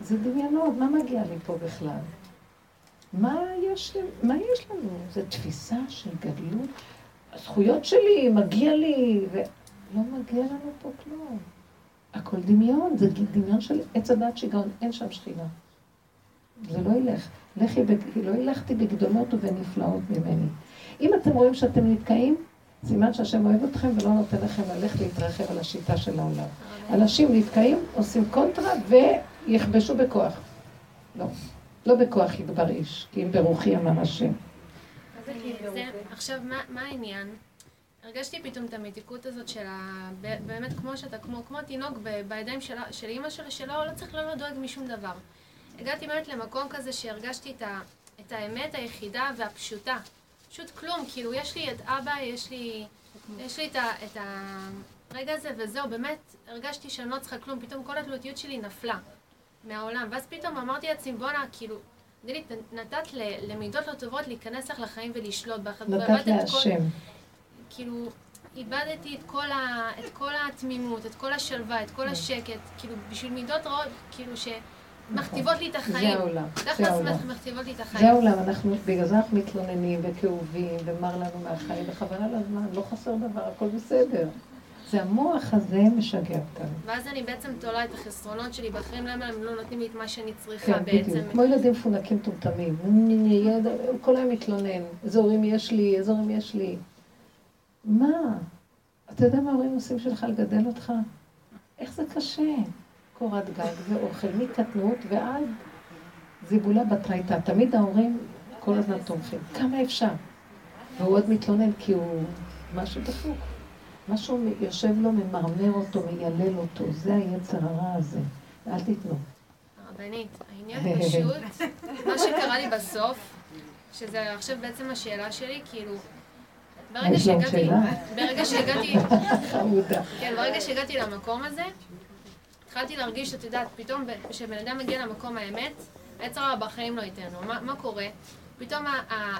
זה דמיונות, מה מגיע לי פה בכלל? מה יש, מה יש לנו? זו תפיסה של גדלות. הזכויות שלי, מגיע לי, ולא מגיע לנו פה כלום. הכל דמיון, זה דמיון של עץ הדת שיגעון, אין שם שכינה. זה לא ילך. לכי, לא הלכתי בגדולות ובנפלאות ממני. אם אתם רואים שאתם נתקעים, סימן שהשם אוהב אתכם ולא נותן לכם ללכת להתרחב על השיטה של העולם. אנשים נתקעים, עושים קונטרה ויכבשו בכוח. לא, לא בכוח יגבר איש, כי אם ברוחי אמר השם. עכשיו, מה העניין? הרגשתי פתאום את המתיקות הזאת של ה... באמת כמו שאתה, כמו, כמו תינוק בידיים של, של אימא שלו, שלא לא צריך לא דואג משום דבר. הגעתי באמת למקום כזה שהרגשתי את, ה, את האמת היחידה והפשוטה. פשוט כלום, כאילו יש לי את אבא, יש לי, יש לי את, ה, את הרגע הזה וזהו, באמת הרגשתי שאני לא צריכה כלום, פתאום כל התלותיות שלי נפלה מהעולם, ואז פתאום אמרתי לעצמי, בואנה, כאילו, דלית, נתת למידות לא טובות להיכנס לך לחיים ולשלוט בך. נתת להשם. כאילו, איבדתי את כל, ה, את כל התמימות, את כל השלווה, את כל השקט, כאילו, בשביל מידות רעות, כאילו, ש... מכתיבות לי את זה החיים. העולם. זה העולם. מכתיבות לי את זה. העולם, אנחנו, בגלל זה אנחנו מתלוננים וכאובים ומר לנו מהחיים, וחבל על הזמן, לא חסר דבר, הכל בסדר. זה המוח הזה משגע אותנו. ואז אני בעצם תולה את החסרונות שלי בחיים, למה הם לא נותנים לי את מה שאני צריכה כן, בעצם. בדיוק. כמו ילדים מפונקים מטומטמים. כל היום מתלונן, איזה הורים יש לי, איזה הורים יש לי. מה? אתה יודע מה ההורים עושים שלך לגדל אותך? איך זה קשה? קורת גג ואוכל מקטנות ועד זיבולה בתרייתא. תמיד ההורים כל הזמן תומכים. כמה אפשר? והוא עוד מתלונן כי הוא משהו דפוק. משהו יושב לו, ממרמר אותו, מיילל אותו. זה היצר הרע הזה. אל תיתנו. הרבנית, העניין פשוט, מה שקרה לי בסוף, שזה עכשיו בעצם השאלה שלי, כאילו, ברגע שהגעתי? ברגע שהגעתי. כן, ברגע שהגעתי למקום הזה, התחלתי להרגיש, את יודעת, פתאום כשבן אדם מגיע למקום האמת, היצר הרע בחיים לא ייתן לו. מה, מה קורה? פתאום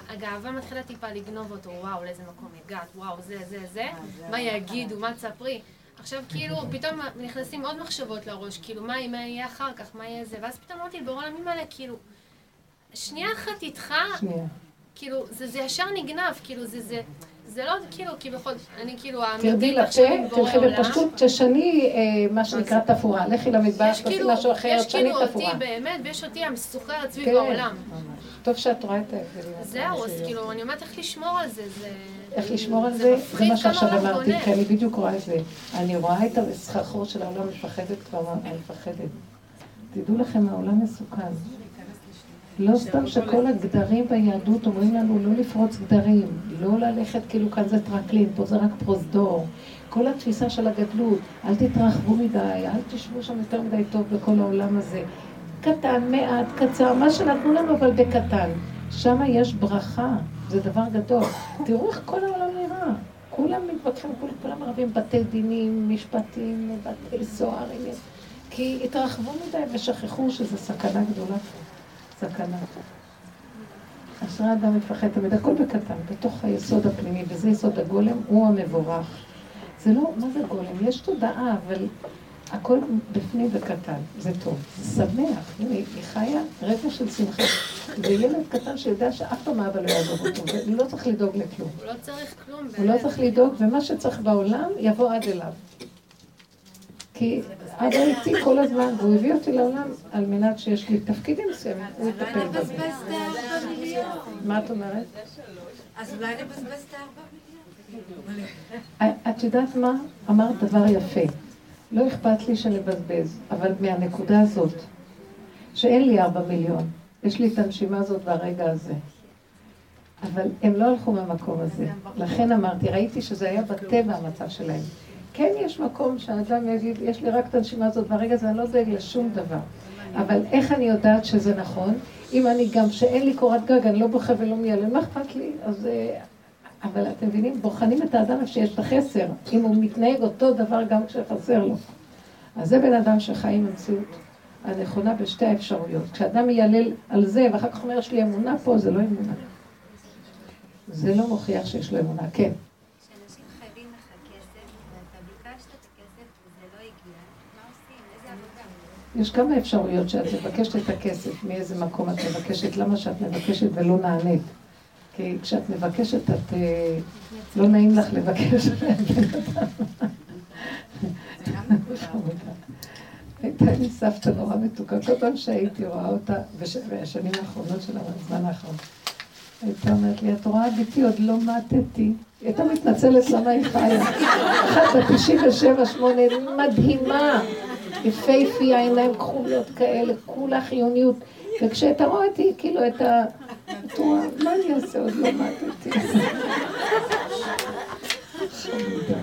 הגאווה מתחילה טיפה לגנוב אותו, וואו, לאיזה מקום הגעת, וואו, זה, זה, זה, מה יגידו, מה תספרי. עכשיו כאילו, פתאום נכנסים עוד מחשבות לראש, כאילו, מה, מה יהיה אחר כך, מה יהיה זה, ואז פתאום אמרתי, בורא עולמים האלה, כאילו, שנייה אחת איתך. כאילו, זה, זה ישר נגנב, כאילו, זה, זה, זה לא, כאילו, כביכול, אני כאילו תרדי לפה, תלכי. בפשטות, תשני אה, מה שנקרא תפאורה. לכי יש תעשי כאילו, משהו אחר, יש תשני כאילו אותי תפאורה. באמת, ויש אותי המסוחרת סביב כן, העולם. טוב שאת רואה את ההבדלים. זהו, אז כאילו, אני אומרת איך לשמור על זה, זה... איך לשמור על זה? זה מה שעכשיו אמרתי. כי אני בדיוק רואה את זה. אני רואה את הסחרחור של העולם, מפחדת כבר, אני מפחדת. תדעו לכם, העולם מסוכן. לא סתם שכל הגדרים ביהדות אומרים לנו לא לפרוץ גדרים, לא ללכת כאילו כאן זה טרקלין, פה זה רק פרוזדור. כל התפיסה של הגדלות, אל תתרחבו מדי, אל תשבו שם יותר מדי טוב בכל העולם הזה. קטן, מעט, קצר, מה שנתנו לנו אבל בקטן. שם יש ברכה, זה דבר גדול. תראו איך כל העולם נראה. כולם מתווכחים, כולם, כולם רבים בתי דינים, משפטים, בתי סוהרים. כי התרחבו מדי ושכחו שזו סכנה גדולה. סכנה. אשרי אדם מפחד תמיד, הכל בקטן, בתוך היסוד הפנימי, וזה יסוד הגולם, הוא המבורך. זה לא, מה זה גולם? יש תודעה, אבל הכל בפנים וקטן, זה טוב, זה שמח. הנה, היא חיה רגע של שמחה. זה ילד קטן שיודע שאף פעם האבא לא יעזוב אותו, והוא לא צריך לדאוג לכלום. הוא לא צריך כלום. הוא לא. צריך לדאוג, ומה שצריך בעולם, יבוא עד אליו. כי אבא איתי כל הזמן, והוא הביא אותי לעולם על מנת שיש לי תפקידים מסוימים, הוא יטפל בזה. מה את אומרת? אז אולי נבזבז את הארבע מיליון. את יודעת מה? אמרת דבר יפה. לא אכפת לי שנבזבז, אבל מהנקודה הזאת, שאין לי ארבע מיליון, יש לי את הנשימה הזאת והרגע הזה. אבל הם לא הלכו מהמקום הזה. לכן אמרתי, ראיתי שזה היה בטבע המצב שלהם. כן יש מקום שהאדם יגיד, יש לי רק את הנשימה הזאת והרגע הזה, אני לא דואג לשום דבר. אבל איך אני יודעת שזה נכון? אם אני גם, שאין לי קורת גג, אני לא בוכה ולא מיילל, מה אכפת לי? אז... אה, אבל אתם מבינים, בוחנים את האדם איפה שיש את החסר, אם הוא מתנהג אותו דבר גם כשחסר לו. אז זה בן אדם שחי עם המציאות הנכונה בשתי האפשרויות. כשאדם מיילל על זה, ואחר כך אומר, יש לי אמונה פה, זה לא אמונה. זה לא מוכיח שיש לו אמונה. כן. כשאנשים חייבים לך כסף, ואתה ביקשת את הכסף וזה לא הגיע, מה עושים? איזה עבודה? יש כמה אפשרויות שאת מבקשת את הכסף, מאיזה מקום את מבקשת, למה שאת מבקשת ולא נענית. כי כשאת מבקשת, את... אה, לא נעים לך לבקש. הייתה לי סבתא נורא מתוקה, כל פעם שהייתי רואה אותה, בש- בשנים האחרונות שלה, בזמן האחרון, הייתה אומרת לי, את רואה ביתי, עוד לא מתתי. היא הייתה מתנצלת למה היא חיה. אחת בת 97, 8, מדהימה, יפייפי, העיניים כחולות כאלה, כולה חיוניות. וכשאתה רואה אותי, כאילו את ה... את רואה, מה אני אעשה? עוד לא. חמודה.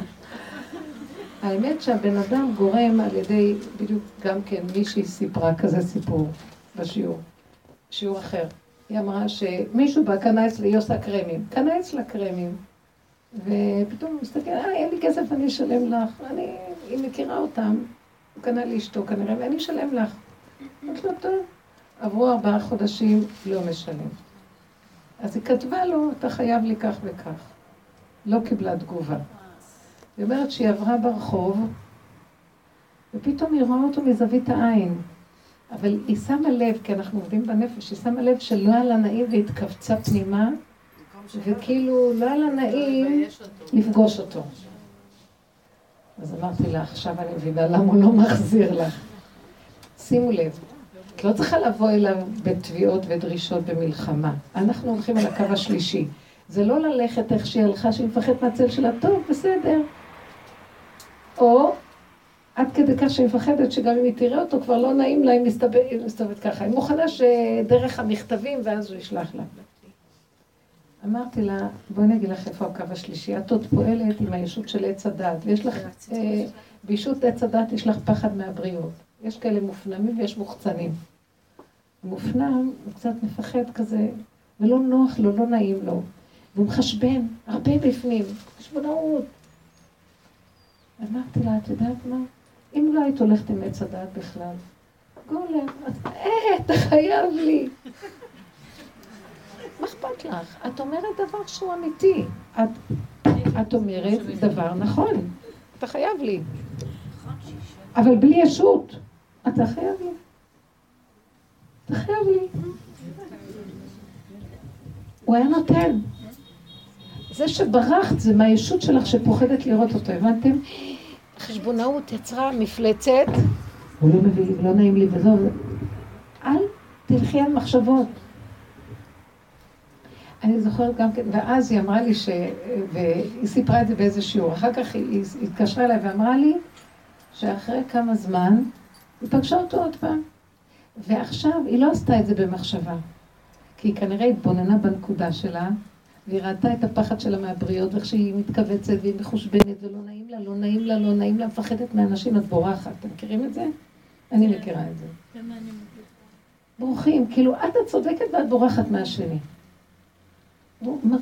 האמת שהבן אדם גורם על ידי, בדיוק גם כן, מישהי סיפרה כזה סיפור בשיעור, שיעור אחר. היא אמרה שמישהו בא, קנה אצלי, היא עושה קרמים, קנה אצלה קרמים, ופתאום הוא מסתכל, אה, אין לי כסף, אני אשלם לך. אני, היא מכירה אותם, הוא קנה לאשתו כנראה, ואני אשלם לך. אמרתי לו, טוב. עברו ארבעה חודשים, לא משלם. אז היא כתבה לו, אתה חייב לי כך וכך. לא קיבלה תגובה. היא אומרת שהיא עברה ברחוב, ופתאום היא רואה אותו מזווית העין. אבל היא שמה לב, כי אנחנו עובדים בנפש, היא שמה לב שלא היה לה נעים והתכווצה פנימה, וכאילו לא היה לה נעים לפגוש אותו. אז אמרתי לה, עכשיו אני מבינה למה הוא לא מחזיר לך. שימו לב, את לא צריכה לבוא אליו בתביעות ודרישות במלחמה. אנחנו הולכים על הקו השלישי. זה לא ללכת איך שהיא הלכה, שהיא מפחדת מהצל שלה, טוב, בסדר. או עד כדי כך שהיא מפחדת שגם אם היא תראה אותו, כבר לא נעים לה, היא מסתובבת ככה. היא מוכנה שדרך המכתבים, ואז הוא ישלח לה. אמרתי לה, בואי אני אגיד לך איפה הקו השלישי. את עוד פועלת עם הישות של עץ הדת, ויש לך, אה, בישות עץ הדת יש לך פחד מהבריאות. יש כאלה מופנמים ויש מוחצנים. מופנם, הוא קצת מפחד כזה, ולא נוח לו, לא נעים לו. והוא מחשבן, הרבה בפנים, חשבונאות. אמרתי לה, את יודעת מה? אם לא היית הולכת עם עץ הדעת בכלל, גולם, את, אה, אתה חייב לי. מה אכפת לך? את אומרת דבר שהוא אמיתי. את, את אומרת דבר נכון. אתה חייב לי. אבל בלי ישות. אתה חייב לי. אתה חייב לי. הוא היה נותן. זה שברחת זה מהישות שלך שפוחדת לראות אותו, הבנתם? חשבונאות יצרה מפלצת, הוא לא מביא, לא נעים לי וזהו. אל תלכי על מחשבות. אני זוכרת גם כן, ואז היא אמרה לי ש... והיא סיפרה את זה באיזה שיעור. אחר כך היא התקשרה אליי ואמרה לי שאחרי כמה זמן היא פגשה אותו עוד פעם. ועכשיו היא לא עשתה את זה במחשבה. כי היא כנראה התבוננה בנקודה שלה, והיא ראתה את הפחד שלה מהבריות, ואיך שהיא מתכווצת והיא מחושבנת ולא נעים לה, לא נעים לה, לא נעים לה, מפחדת מאנשים, את בורחת. אתם מכירים את זה? אני כן. מכירה את זה. בורחים, כאילו את הצודקת ואת בורחת מהשני.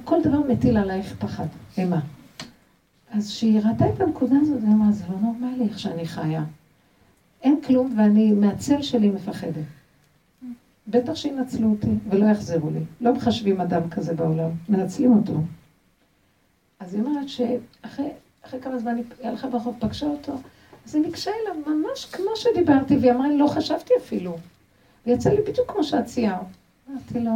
כל דבר מטיל עלייך פחד, אימה. אז כשהיא ראתה את הנקודה הזאת, היא אמרה, זה לא נורמלי איך שאני חיה. אין כלום ואני מהצל שלי מפחדת. בטח שינצלו אותי ולא יחזרו לי. לא מחשבים אדם כזה בעולם, מנצלים אותו. אז היא אומרת שאחרי כמה זמן היא הלכה ברחוב, פגשה אותו, אז היא ניגשה אליו ממש כמו שדיברתי, והיא אמרה לי, לא חשבתי אפילו. ויצא לי בדיוק כמו שאת ציירת. אמרתי לו,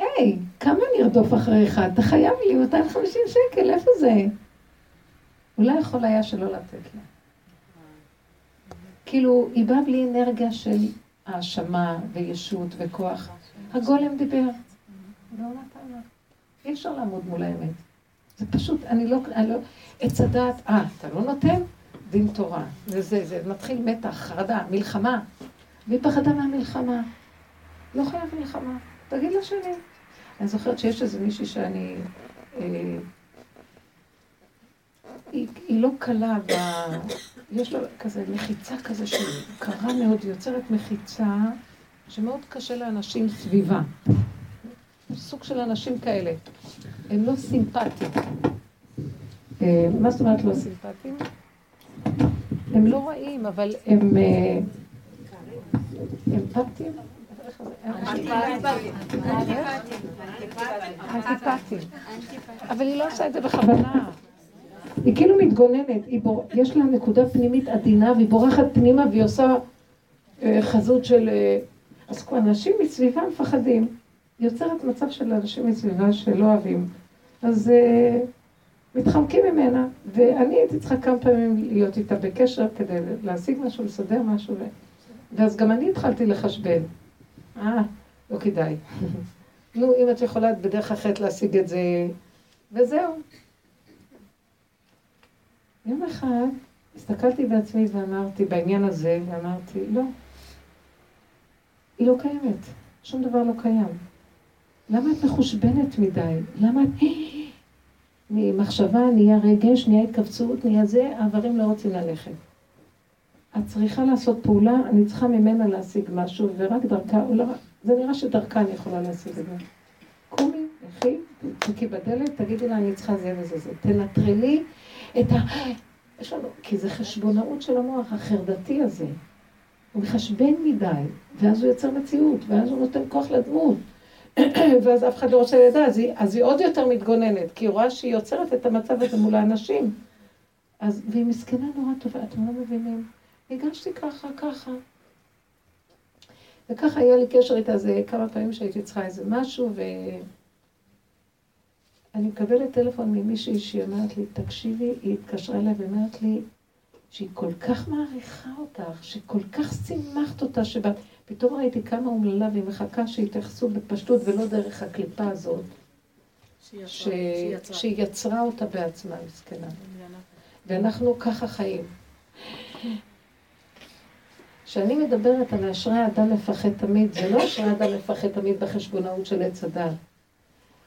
היי, כמה אני ארדוף אחריך? אתה חייב לי 250 שקל, איפה זה? הוא לא יכול היה שלא לתת לה. כאילו, היא באה בלי אנרגיה של האשמה וישות וכוח. הגולם דיבר, לא. אי אפשר לעמוד מול האמת. זה פשוט, אני לא, אני לא, עץ הדעת, אה, אתה לא נותן? דין תורה. וזה, זה מתחיל מתח, חרדה, מלחמה. והיא פחדה מהמלחמה. לא חייב מלחמה, תגיד לשני. אני זוכרת שיש איזה מישהי שאני... אה, היא, היא לא קלה ב... יש לה כזה מחיצה כזה שקרה מאוד, היא יוצרת מחיצה שמאוד קשה לאנשים סביבה. סוג של אנשים כאלה. הם לא סימפטיים. אה, מה זאת אומרת לא סימפטיים? הם לא רעים, אבל הם אה, אמפתיים. אנטיפטיים. אבל היא לא עושה את זה בכוונה. היא כאילו מתגוננת. יש לה נקודה פנימית עדינה והיא בורחת פנימה והיא עושה אה, חזות של... אה, אז אנשים מסביבה מפחדים. היא יוצרת מצב של אנשים מסביבה שלא אוהבים. אז אה, מתחמקים ממנה, ואני הייתי צריכה כמה פעמים להיות איתה בקשר כדי להשיג משהו, לסדר משהו. ואז גם אני התחלתי לחשבן. אה, לא כדאי. נו, אם את יכולה בדרך אחרת להשיג את זה, וזהו. יום אחד הסתכלתי בעצמי ואמרתי, בעניין הזה, ואמרתי, לא. היא לא קיימת. שום דבר לא קיים. למה את מחושבנת מדי? למה את... ממחשבה נהיה רגש, נהיה התכווצות, נהיה זה, האיברים לא רוצים ללכת. את צריכה לעשות פעולה, אני צריכה ממנה להשיג משהו, ורק דרכה, לא, זה נראה שדרכה אני יכולה להשיג את זה. קומי, לכי, תחכי בדלת, תגידי לה, אני צריכה זה וזה זה. תנטרלי את ה... יש לנו, כי זה חשבונאות של המוח החרדתי הזה. הוא מחשבן מדי, ואז הוא יוצר מציאות, ואז הוא נותן כוח לדמות. ואז אף אחד לא רוצה לדעת, אז אז היא עוד יותר מתגוננת, כי היא רואה שהיא יוצרת את המצב הזה מול האנשים. אז, והיא מסכנה נורא טובה, אתם לא מבינים? הגשתי ככה, ככה. וככה היה לי קשר איתה איזה כמה פעמים שהייתי צריכה איזה משהו, ואני מקבלת טלפון ממישהי שהיא אומרת לי, תקשיבי, היא התקשרה אליי ואומרת לי שהיא כל כך מעריכה אותך, שכל כך שימחת אותה, שפתאום ראיתי כמה אומללה והיא מחכה שיתייחסו בפשטות ולא דרך הקליפה הזאת. ש... שהיא יצרה אותה בעצמה, מסכנה. ואנחנו ככה חיים. כשאני מדברת על אשרי אדם מפחד תמיד, זה לא אשרי אדם מפחד תמיד בחשבונאות של עץ הדת.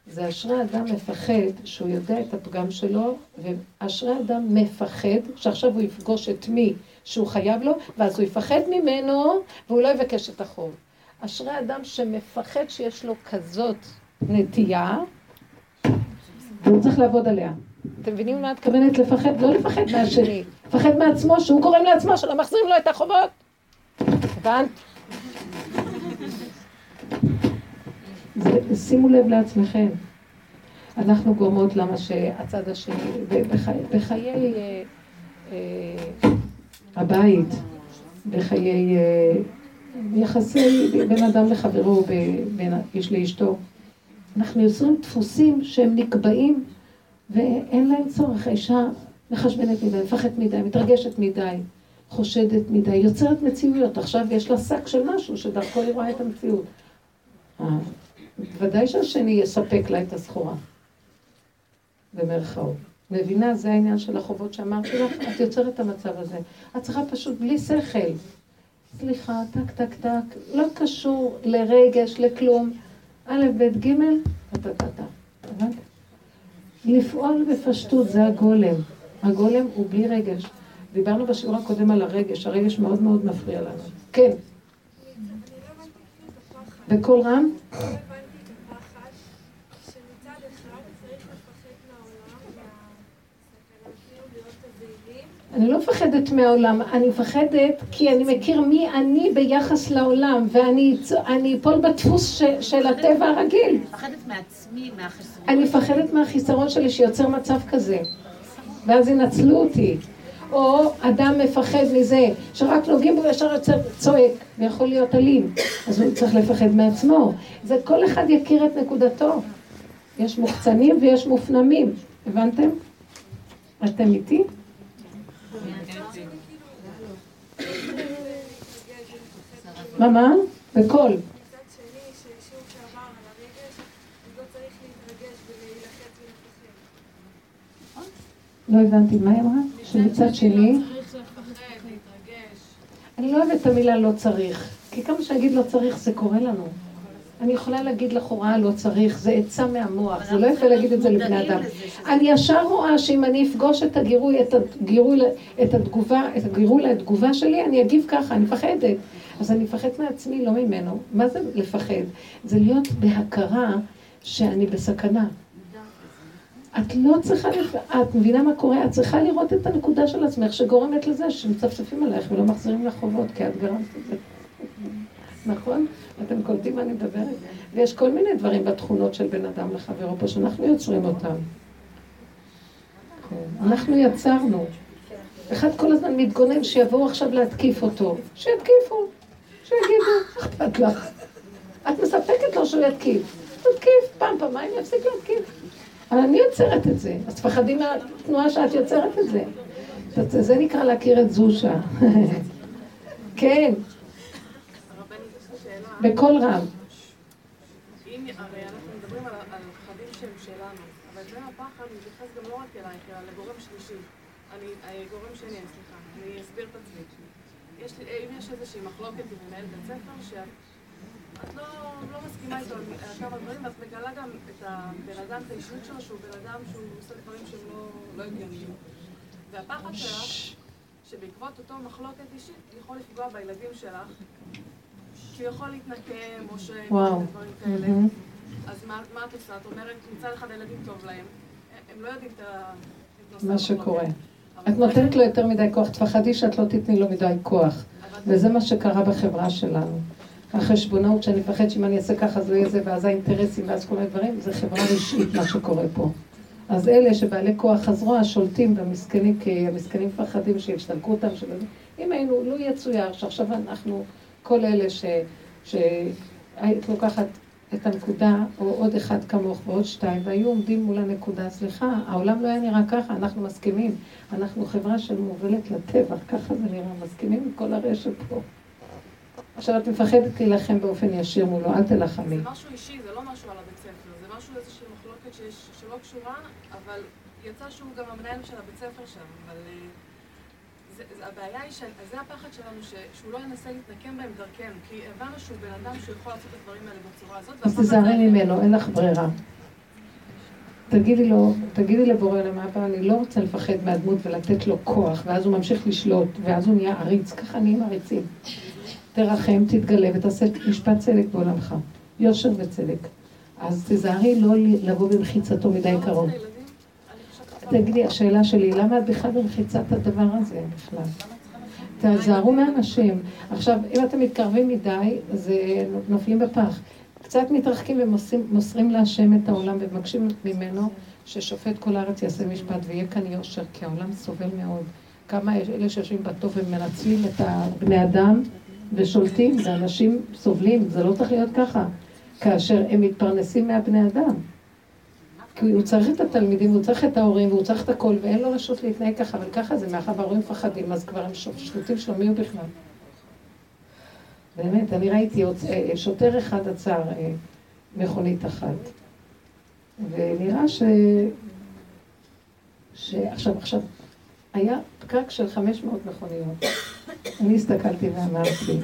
זה אשרי אדם מפחד שהוא יודע את הפגם שלו, ואשרי אדם מפחד שעכשיו הוא יפגוש את מי שהוא חייב לו, ואז הוא יפחד ממנו, והוא לא יבקש את החוב. אשרי אדם שמפחד שיש לו כזאת נטייה, והוא צריך לעבוד עליה. אתם מבינים מה את מתכוונת לפחד? לא לפחד מהשני, לפחד מעצמו, שהוא גורם לעצמו, שלא מחזירים לו את החובות. הבנת? שימו לב לעצמכם. אנחנו גורמות למה שהצד השני, בחיי, בחיי אה, אה, הבית, בחיי אה, יחסי בין אדם לחברו, בין איש לאשתו, אנחנו יוצרים דפוסים שהם נקבעים ואין להם צורך. האישה מחשבנת מדי, מפחדת מדי, מתרגשת מדי, חושדת מדי, יוצרת מציאויות. עכשיו יש לה שק של משהו שדרכו היא רואה את המציאות. אה, ודאי שהשני יספק לה את הסחורה, במרכאות. מבינה? זה העניין של החובות שאמרתי לך, את יוצרת את המצב הזה. את צריכה פשוט בלי שכל. סליחה, טק, טק, טק, לא קשור לרגש, לכלום. א', ב', ג', טה-טה-טה. הבנת? לפעול בפשטות, זה הגולם. הגולם הוא בלי רגש. דיברנו בשיעור הקודם על הרגש, הרגש מאוד מאוד מפריע לנו. כן. בקול רם? אני לא מפחדת מהעולם, אני מפחדת כי אני מכיר מי אני ביחס לעולם, ואני אפול בדפוס ש, של הטבע הרגיל. מפחדת מעצמי, מהחיסרון. אני מפחדת מהחיסרון שלי שיוצר מצב כזה, ואז ינצלו אותי. או אדם מפחד מזה, שרק נוגעים בו ישר יוצר צועק, ויכול להיות אלים, אז הוא צריך לפחד מעצמו. זה כל אחד יכיר את נקודתו. יש מוחצנים ויש מופנמים, הבנתם? אתם איתי? מה, מה? בקול. לא הבנתי, מה היא אמרה? שמצד שני... אני לא אוהבת את המילה לא צריך, כי כמה שאני אגיד לא צריך זה קורה לנו. אני יכולה להגיד לכאורה לא צריך, זה עצה מהמוח, זה לא יפה להגיד את זה לבני אדם. אני ישר רואה שאם אני אפגוש את הגירוי, את הגירוי, את התגובה, את הגירוי לתגובה שלי, אני אגיב ככה, אני מפחדת. אז אני מפחד מעצמי, לא ממנו. מה זה לפחד? זה להיות בהכרה שאני בסכנה. את לא צריכה, את מבינה מה קורה? את צריכה לראות את הנקודה של עצמך שגורמת לזה שמצפצפים עלייך ולא מחזירים לך חובות, כי את גרמת את זה. נכון? אתם קולטים מה אני מדברת? ויש כל מיני דברים בתכונות של בן אדם לחברו פה שאנחנו יוצרים אותם. כן. אנחנו יצרנו. אחד כל הזמן מתגונן שיבואו עכשיו להתקיף אותו. שיתקיפו. שיגידו, אכפת לך. את מספקת לו שהוא יתקיף. תתקיף, פעם, פעמיים יפסיק להתקיף. אבל אני יוצרת את זה. אז תפחדי מהתנועה שאת יוצרת את זה. זה נקרא להכיר את זושה. כן. בקול רם. גורם שני, סליחה, אני אסביר את עצמי. אם יש איזושהי מחלוקת עם מנהל בית ספר, את לא, לא מסכימה איתו על כמה דברים, ואת מגלה גם את הבן אדם, את האישיות שלו, שהוא בן אדם שהוא עושה דברים שהם לא, לא הגיוניים. והפחד שלך, שבעקבות אותו מחלוקת אישית, יכול לפגוע בילדים שלך, כי יכול להתנקם, או שדברים כאלה. אז מה, מה את עושה? את אומרת, מצד אחד הילדים טוב להם, הם לא יודעים את מה שקורה. את נותנת לו יותר מדי כוח, תפחדי שאת לא תתני לו מדי כוח. וזה מה שקרה בחברה שלנו. החשבונאות שאני מפחד שאם אני אעשה ככה זה יהיה זה, ואז האינטרסים ואז כל מיני דברים, זה חברה רשעית מה שקורה פה. אז אלה שבעלי כוח הזרוע שולטים במסכנים, כי המסכנים מפחדים שישתלקו אותם, שלא... אם היינו, לו לא יצויר שעכשיו אנחנו, כל אלה שהיית לוקחת את הנקודה, או עוד אחד כמוך ועוד שתיים, והיו עומדים מול הנקודה, סליחה, העולם לא היה נראה ככה, אנחנו מסכימים. אנחנו חברה של מובלת לטבע, ככה זה נראה, מסכימים עם כל הרשת פה. עכשיו את מפחדת להילחם באופן ישיר מולו, אל תלחמי. זה משהו אישי, זה לא משהו על הבית ספר, זה משהו, איזושהי מחלוקת שיש, שלא קשורה, אבל יצא שהוא גם המנהל של הבית ספר שם, אבל אה, זה, זה, הבעיה היא, שזה הפחד שלנו, ש, שהוא לא ינסה להתנקם בהם דרכנו, כי הבנו שהוא בן אדם שהוא יכול לעשות את הדברים האלה בצורה הזאת, אז תיזהרי ממנו, אין לך ברירה. תגידי לו, תגידי לבורא עולם אבא, אני לא רוצה לפחד מהדמות ולתת לו כוח, ואז הוא ממשיך לשלוט, ואז הוא נהיה עריץ, ככה נהיים עריצים. תרחם, תתגלה ותעשה משפט צדק בעולמך, יושר וצדק. אז תיזהרי לא לבוא במחיצתו מדי קרוב. תגידי, השאלה שלי, למה את בכלל במחיצת הדבר הזה בכלל? תעזרו מאנשים. עכשיו, אם אתם מתקרבים מדי, אז אה, נופלים בפח. קצת מתרחקים ומוסרים להשם את העולם ומבקשים ממנו ששופט כל הארץ יעשה משפט ויהיה כאן יושר, כי העולם סובל מאוד. כמה אלה שיושבים בטוב ומנצלים את הבני אדם ושולטים, ואנשים סובלים, זה לא צריך להיות ככה, כאשר הם מתפרנסים מהבני אדם. כי הוא צריך את התלמידים, הוא צריך את ההורים, והוא צריך את הכל, ואין לו רשות להתנהג ככה, אבל ככה זה, מאחר וההורים מפחדים, אז כבר הם שפוטים שלו, מי הוא בכלל? באמת, אני ראיתי אה, שוטר אחד עצר אה, מכונית אחת, ונראה ש... שעכשיו, עכשיו, היה פקק של 500 מכוניות. אני הסתכלתי ואמרתי,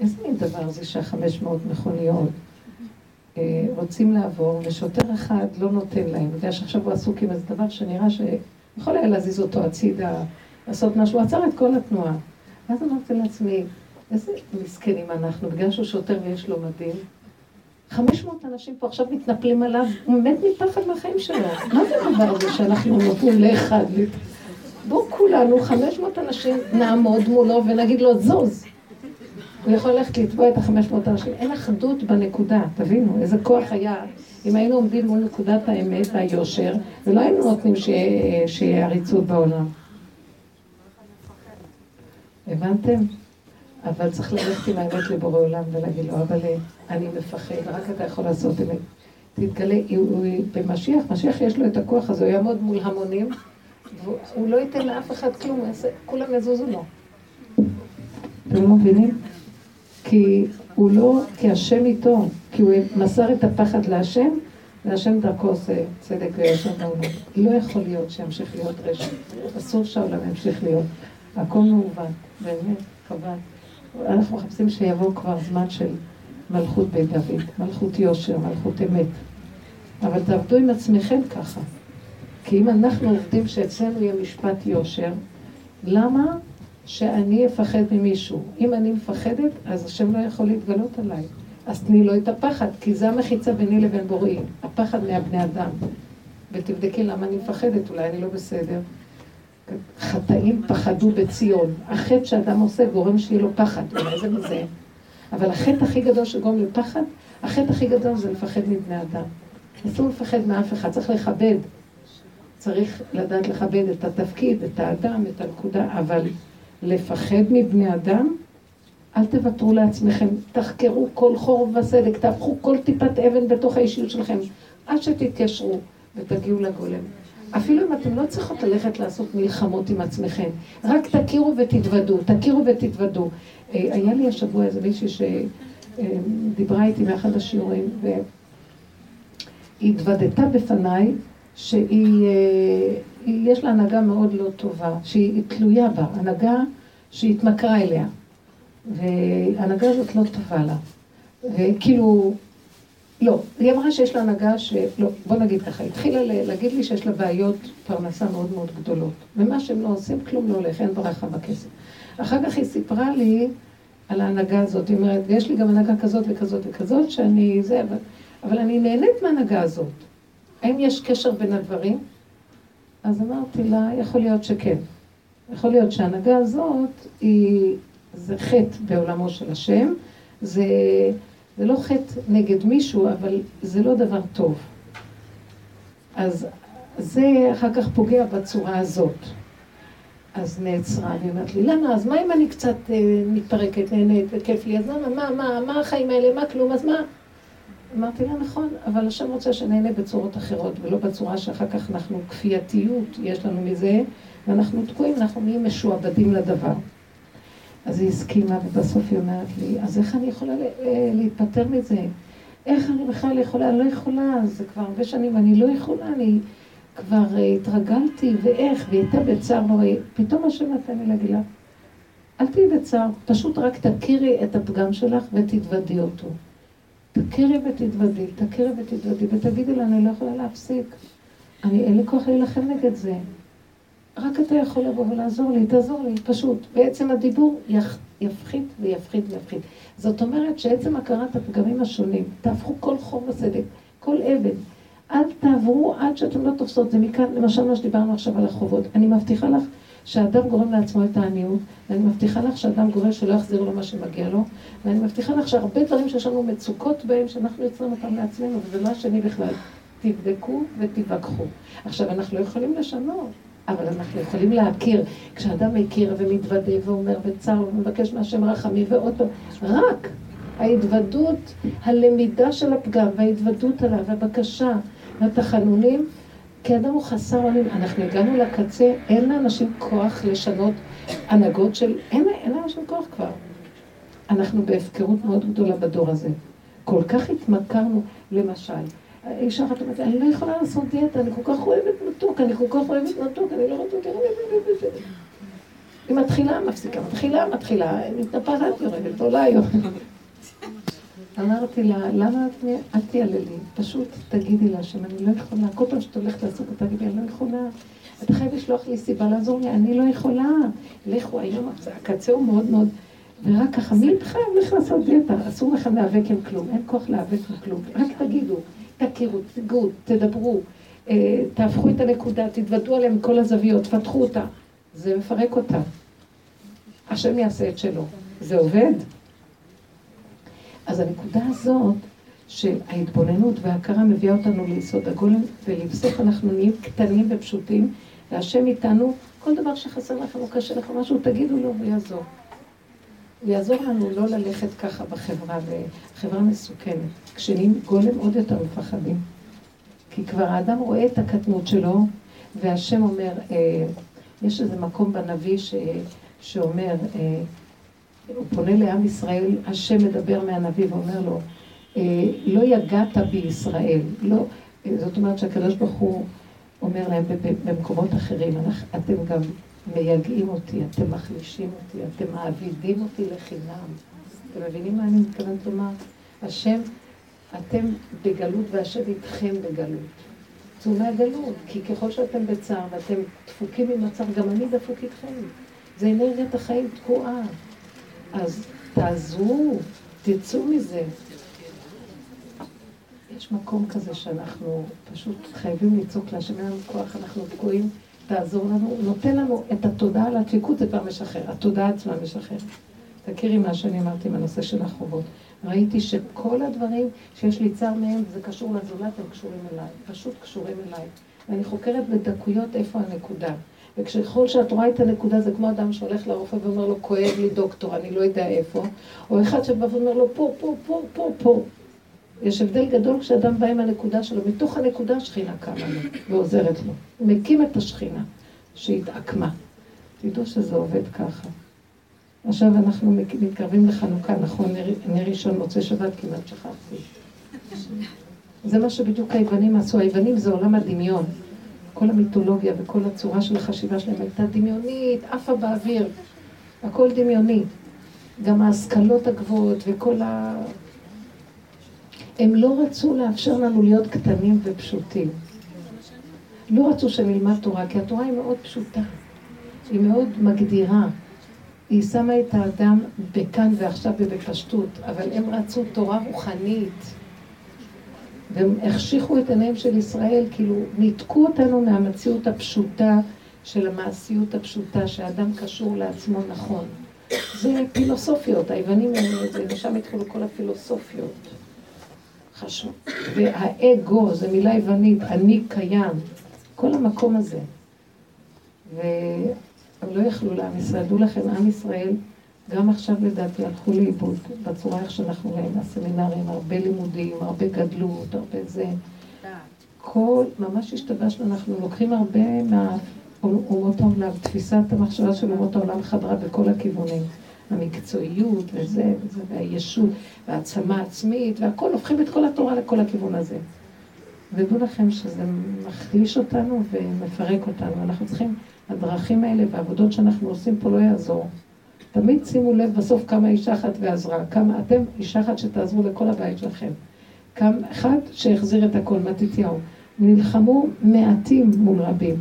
איזה מין דבר זה שהחמש מאות מכוניות אה, רוצים לעבור, ושוטר אחד לא נותן להם, בגלל שעכשיו הוא עסוק עם איזה דבר שנראה שיכול היה להזיז אותו הצידה, לעשות משהו, הוא עצר את כל התנועה. ואז אמרתי לעצמי, איזה מסכנים אנחנו, בגלל שהוא שוטר ויש לו מדים. חמש מאות אנשים פה עכשיו מתנפלים עליו, הוא מת מפחד מהחיים שלו. מה זה הדבר הזה שאנחנו נותנים לאחד? בואו כולנו, חמש מאות אנשים, נעמוד מולו ונגיד לו, זוז. הוא יכול ללכת לתבוע את החמש מאות אנשים. אין אחדות בנקודה, תבינו, איזה כוח היה. אם היינו עומדים מול נקודת האמת והיושר, ולא היינו נותנים שיהיה עריצות בעולם. הבנתם? אבל צריך ללכת עם האמת לבורא עולם ולהגיד לו, אבל אני מפחד, רק אתה יכול לעשות אמת. תתגלה, הוא במשיח, משיח יש לו את הכוח הזה, הוא יעמוד מול המונים, והוא לא ייתן לאף אחד כלום, כולם יזוזו לו. אתם לא מבינים? כי הוא לא, כי השם איתו, כי הוא מסר את הפחד להשם, והשם דרכו עושה צדק וישר בעולם. לא יכול להיות שימשיך להיות רשת. אסור שהעולם ימשיך להיות. הכל מעוות, באמת, חבל. אנחנו מחפשים שיבוא כבר זמן של מלכות בית דוד, מלכות יושר, מלכות אמת. אבל תעבדו עם עצמכם ככה. כי אם אנחנו עובדים שאצלנו יהיה משפט יושר, למה שאני אפחד ממישהו? אם אני מפחדת, אז השם לא יכול להתגלות עליי. אז תני לו את הפחד, כי זה המחיצה ביני לבין בוראי, הפחד מהבני אדם. ותבדקי למה אני מפחדת, אולי אני לא בסדר. חטאים פחדו בציון. החטא שאדם עושה גורם שיהיה לו פחד, אולי זה מזה. אבל החטא הכי גדול שגורם לפחד, החטא הכי גדול זה לפחד מבני אדם. אסור לפחד מאף אחד, צריך לכבד. צריך לדעת לכבד את התפקיד, את האדם, את הנקודה, אבל לפחד מבני אדם, אל תוותרו לעצמכם, תחקרו כל חור וסדק, תהפכו כל טיפת אבן בתוך האישיות שלכם, עד שתתיישרו ותגיעו לגולם. אפילו אם אתם לא צריכות ללכת לעשות מלחמות עם עצמכם, רק תכירו ותתוודו, תכירו ותתוודו. אה, היה לי השבוע איזה מישהי שדיברה איתי מאחד השיעורים, והיא התוודתה בפניי שהיא, אה, יש לה הנהגה מאוד לא טובה, שהיא תלויה בה, הנהגה שהיא התמכרה אליה. וההנהגה הזאת לא טובה לה. וכאילו, לא, היא אמרה שיש לה הנהגה ש... לא, בוא נגיד ככה, התחילה להגיד לי שיש לה בעיות פרנסה מאוד מאוד גדולות. ומה שהם לא עושים, כלום לא הולך, אין ברכה בכסף. אחר כך היא סיפרה לי על ההנהגה הזאת, היא אומרת, ויש לי גם הנהגה כזאת וכזאת וכזאת, שאני זה, אבל, אבל אני נהנית מההנהגה הזאת. האם יש קשר בין הדברים? אז אמרתי לה, יכול להיות שכן. יכול להיות שההנהגה הזאת היא, זה חטא בעולמו של השם, זה, זה לא חטא נגד מישהו, אבל זה לא דבר טוב. אז זה אחר כך פוגע בצורה הזאת. אז נעצרה, והיא אומרת לי, למה? אז מה אם אני קצת אה, מתפרקת, נהנית וכיף לי? אז למה? מה, מה, מה החיים האלה? מה כלום? אז מה? אמרתי לה, נכון, אבל השם רוצה שנהנה בצורות אחרות, ולא בצורה שאחר כך אנחנו, כפייתיות יש לנו מזה, ואנחנו תקועים, אנחנו נהיים משועבדים לדבר. אז היא הסכימה, ובסוף היא אומרת לי, אז איך אני יכולה אה, להיפטר מזה? איך אני בכלל יכולה? אני לא יכולה, זה כבר הרבה שנים, אני לא יכולה, אני כבר uh, התרגלתי, ואיך, והיא הייתה בצער נוראי. פתאום השם נתן לי להגיד לה, אל תהיי בצער, פשוט רק תכירי את הפגם שלך ותתוודי אותו. תכירי ותתוודי, תכירי ותתוודי, ותגידי לה, אני לא יכולה להפסיק. אני, אין לי כוח להילחם נגד זה. רק אתה יכול לבוא ולעזור לי, תעזור לי, פשוט. בעצם הדיבור יח, יפחית ויפחית ויפחית. זאת אומרת שעצם הכרת הפגמים השונים, תהפכו כל חור וסדק, כל אבן. אל תעברו עד שאתם לא תופסות. זה מכאן, למשל מה שדיברנו עכשיו על החובות. אני מבטיחה לך שאדם גורם לעצמו את העניות, ואני מבטיחה לך שאדם גורם שלא יחזיר לו מה שמגיע לו, ואני מבטיחה לך שהרבה דברים שיש לנו מצוקות בהם, שאנחנו יוצרים אותם לעצמנו, וזה לא השני בכלל. תבדקו ותתווכחו. עכשיו, אנחנו לא יכולים לשנות. אבל אנחנו יכולים להכיר. כשאדם מכיר ומתוודה ואומר וצר ומבקש מהשם רחמים ועוד פעם, רק ההתוודות, הלמידה של הפגם וההתוודות עליו, הבקשה והתחנונים, כי אדם הוא חסר אונים. אנחנו הגענו לקצה, אין לאנשים כוח לשנות הנהגות של... אין, לאנשים כוח כבר. אנחנו בהפקרות מאוד גדולה בדור הזה. כל כך התמכרנו, למשל, אישה אחת אומרת, אני לא יכולה לעשות דיאטה, אני כל כך אוהבת מתוק, אני כל כך אוהבת מתוק, אני לא רוצה יותר... היא מתחילה, מפסיקה, מתחילה, מתחילה, מתנפחת, יורדת, עולה, יורדת. אמרתי לה, למה את תיעללי? פשוט תגידי לה שאני לא יכולה, כל פעם שאת הולכת לעשות אותה, תגידי, אני לא יכולה. אתה חייב לשלוח לי סיבה לעזור לי, אני לא יכולה. לכו, היום הקצה הוא מאוד מאוד... ורק ככה, מי בכלל הולך לעשות דיאטה? אסור לכם להיאבק עם כלום, אין כוח להיאבק עם כלום. רק תגידו, תכירו, תגעו, תדברו, אה, תהפכו את הנקודה, תתוודו עליהם מכל הזוויות, תפתחו אותה. זה מפרק אותה. השם יעשה את שלו. זה עובד? אז הנקודה הזאת של ההתבוננות וההכרה מביאה אותנו ליסוד הגולם, ולבסוף אנחנו נהיים קטנים ופשוטים, והשם איתנו, כל דבר שחסר לכם או קשה לכם משהו, תגידו לו ויעזור. ויעזור לנו לא ללכת ככה בחברה, וחברה מסוכנת. כשנהיים גולם עוד יותר מפחדים. כי כבר האדם רואה את הקטנות שלו, והשם אומר, אה, יש איזה מקום בנביא ש, שאומר, אה, הוא פונה לעם ישראל, השם מדבר מהנביא ואומר לו, אה, לא יגעת בישראל, לא, זאת אומרת שהקדוש ברוך הוא אומר להם במקומות אחרים, אתם גם מייגעים אותי, אתם מחלישים אותי, אתם מעבידים אותי לחינם. אתם מבינים מה אני מתכוונת לומר? השם, אתם בגלות והשם איתכם בגלות. צאו מהגלות, כי ככל שאתם בצער ואתם דפוקים עם הצער, גם אני דפוק איתכם. זה אנרגיית החיים תקועה. אז תעזרו, תצאו מזה. יש מקום כזה שאנחנו פשוט חייבים לצעוק להשם, אין לנו כוח, אנחנו תקועים. תעזור לנו, נותן לנו את התודעה על הדפיקות, זה כבר משחרר, התודעה עצמה משחרר. תכירי מה שאני אמרתי עם הנושא של החובות. ראיתי שכל הדברים שיש לי צער מהם, זה קשור לזולת, הם קשורים אליי, פשוט קשורים אליי. ואני חוקרת בדקויות איפה הנקודה. וככל שאת רואה את הנקודה, זה כמו אדם שהולך לרופא ואומר לו, כואב לי דוקטור, אני לא יודע איפה, או אחד שבא ואומר לו, פה, פה, פה, פה, פה. יש הבדל גדול כשאדם בא עם הנקודה שלו, מתוך הנקודה השכינה קמה לו ועוזרת לו. מקים את השכינה שהתעקמה. תדעו שזה עובד ככה. עכשיו אנחנו מתקרבים לחנוכה, נכון? נר ראשון מוצא שבת, כמעט שכחתי. זה מה שבדיוק היוונים עשו. היוונים זה עולם הדמיון. כל המיתולוגיה וכל הצורה של החשיבה שלהם הייתה דמיונית, עפה באוויר. הכל דמיוני. גם ההשכלות הגבוהות וכל ה... הם לא רצו לאפשר לנו להיות קטנים ופשוטים. לא רצו שנלמד תורה, כי התורה היא מאוד פשוטה. היא מאוד מגדירה. היא שמה את האדם בכאן ועכשיו ובפשטות, אבל הם רצו תורה רוחנית. והם החשיכו את עיניהם של ישראל, כאילו ניתקו אותנו מהמציאות הפשוטה של המעשיות הפשוטה, שהאדם קשור לעצמו נכון. זה פילוסופיות, היוונים, ושם התחילו כל הפילוסופיות. חשוב. והאגו, זו מילה יוונית, אני קיים. כל המקום הזה. הם לא יכלו לעם ישראל. דעו לכם, עם ישראל, גם עכשיו לדעתי הלכו לאיבוד בצורה איך שאנחנו רואים, הסמינרים, הרבה לימודים, הרבה גדלות, הרבה זה. כל, ממש השתבשנו, אנחנו לוקחים הרבה מאומות העולם, תפיסת המחשבה של אומות העולם חדרה בכל הכיוונים. המקצועיות וזה, וזה, והישות, והעצמה עצמית, והכל, הופכים את כל התורה לכל הכיוון הזה. ודעו לכם שזה מחליש אותנו ומפרק אותנו. אנחנו צריכים, הדרכים האלה והעבודות שאנחנו עושים פה לא יעזור. תמיד שימו לב בסוף כמה אישה אחת ועזרה, כמה אתם אישה אחת שתעזרו לכל הבית שלכם. כמה, אחד שהחזיר את הכל, מתתיהו. נלחמו מעטים מול רבים.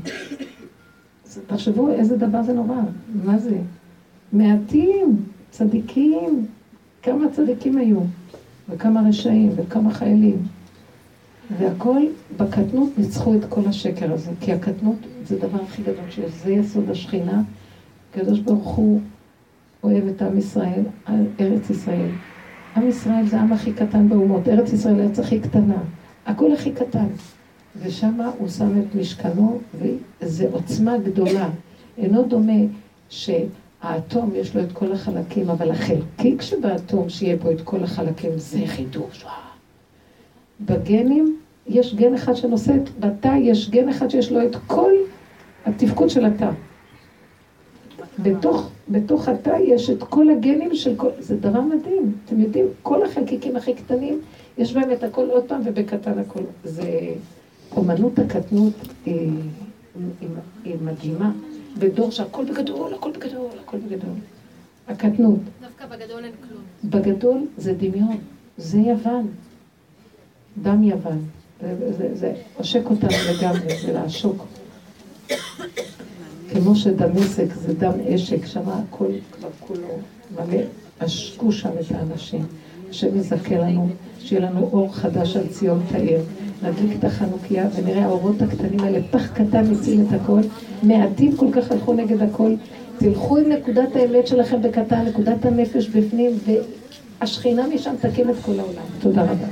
תחשבו איזה דבר זה נורא, מה זה? מעטים, צדיקים, כמה צדיקים היו, וכמה רשעים, וכמה חיילים. והכל בקטנות ניצחו את כל השקר הזה, כי הקטנות זה הדבר הכי גדול שיש, זה יסוד השכינה. הקדוש ברוך הוא אוהב את עם ישראל, ארץ ישראל. עם ישראל זה העם הכי קטן באומות, ארץ ישראל ארץ הכי קטנה, הכל הכי קטן. ושם הוא שם את משכנו, וזו עוצמה גדולה. אינו דומה שהאטום יש לו את כל החלקים, אבל החלקיק שבאטום שיהיה בו את כל החלקים זה חידוש. בגנים יש גן אחד שנושא את, בתא יש גן אחד שיש לו את כל התפקוד של התא. בתוך, בתוך התא יש את כל הגנים של כל... זה דבר מדהים. אתם יודעים, כל החלקיקים הכי קטנים, יש בהם את הכל עוד פעם ובקטן הכל. זה... אומנות הקטנות היא, היא, היא מדהימה. בדור שהכל בגדול, הכל בגדול, הכל בגדול. הקטנות. דווקא בגדול אין כלום. בגדול זה דמיון. זה יוון. דם יוון. זה, זה, זה עושק אותנו לגמרי, זה לעשוק. כמו שדמשק זה דם אשק, שם הכל כבר כולו מלא, עשקו שם את האנשים. השם יזכה לנו, שיהיה לנו אור חדש על ציון תאיר. נדליק את החנוכיה ונראה האורות הקטנים האלה, פח קטן מציל את הכל. מעטים כל כך הלכו נגד הכל. תלכו עם נקודת האמת שלכם בקטן, נקודת הנפש בפנים, והשכינה משם תקים את כל העולם. תודה רבה.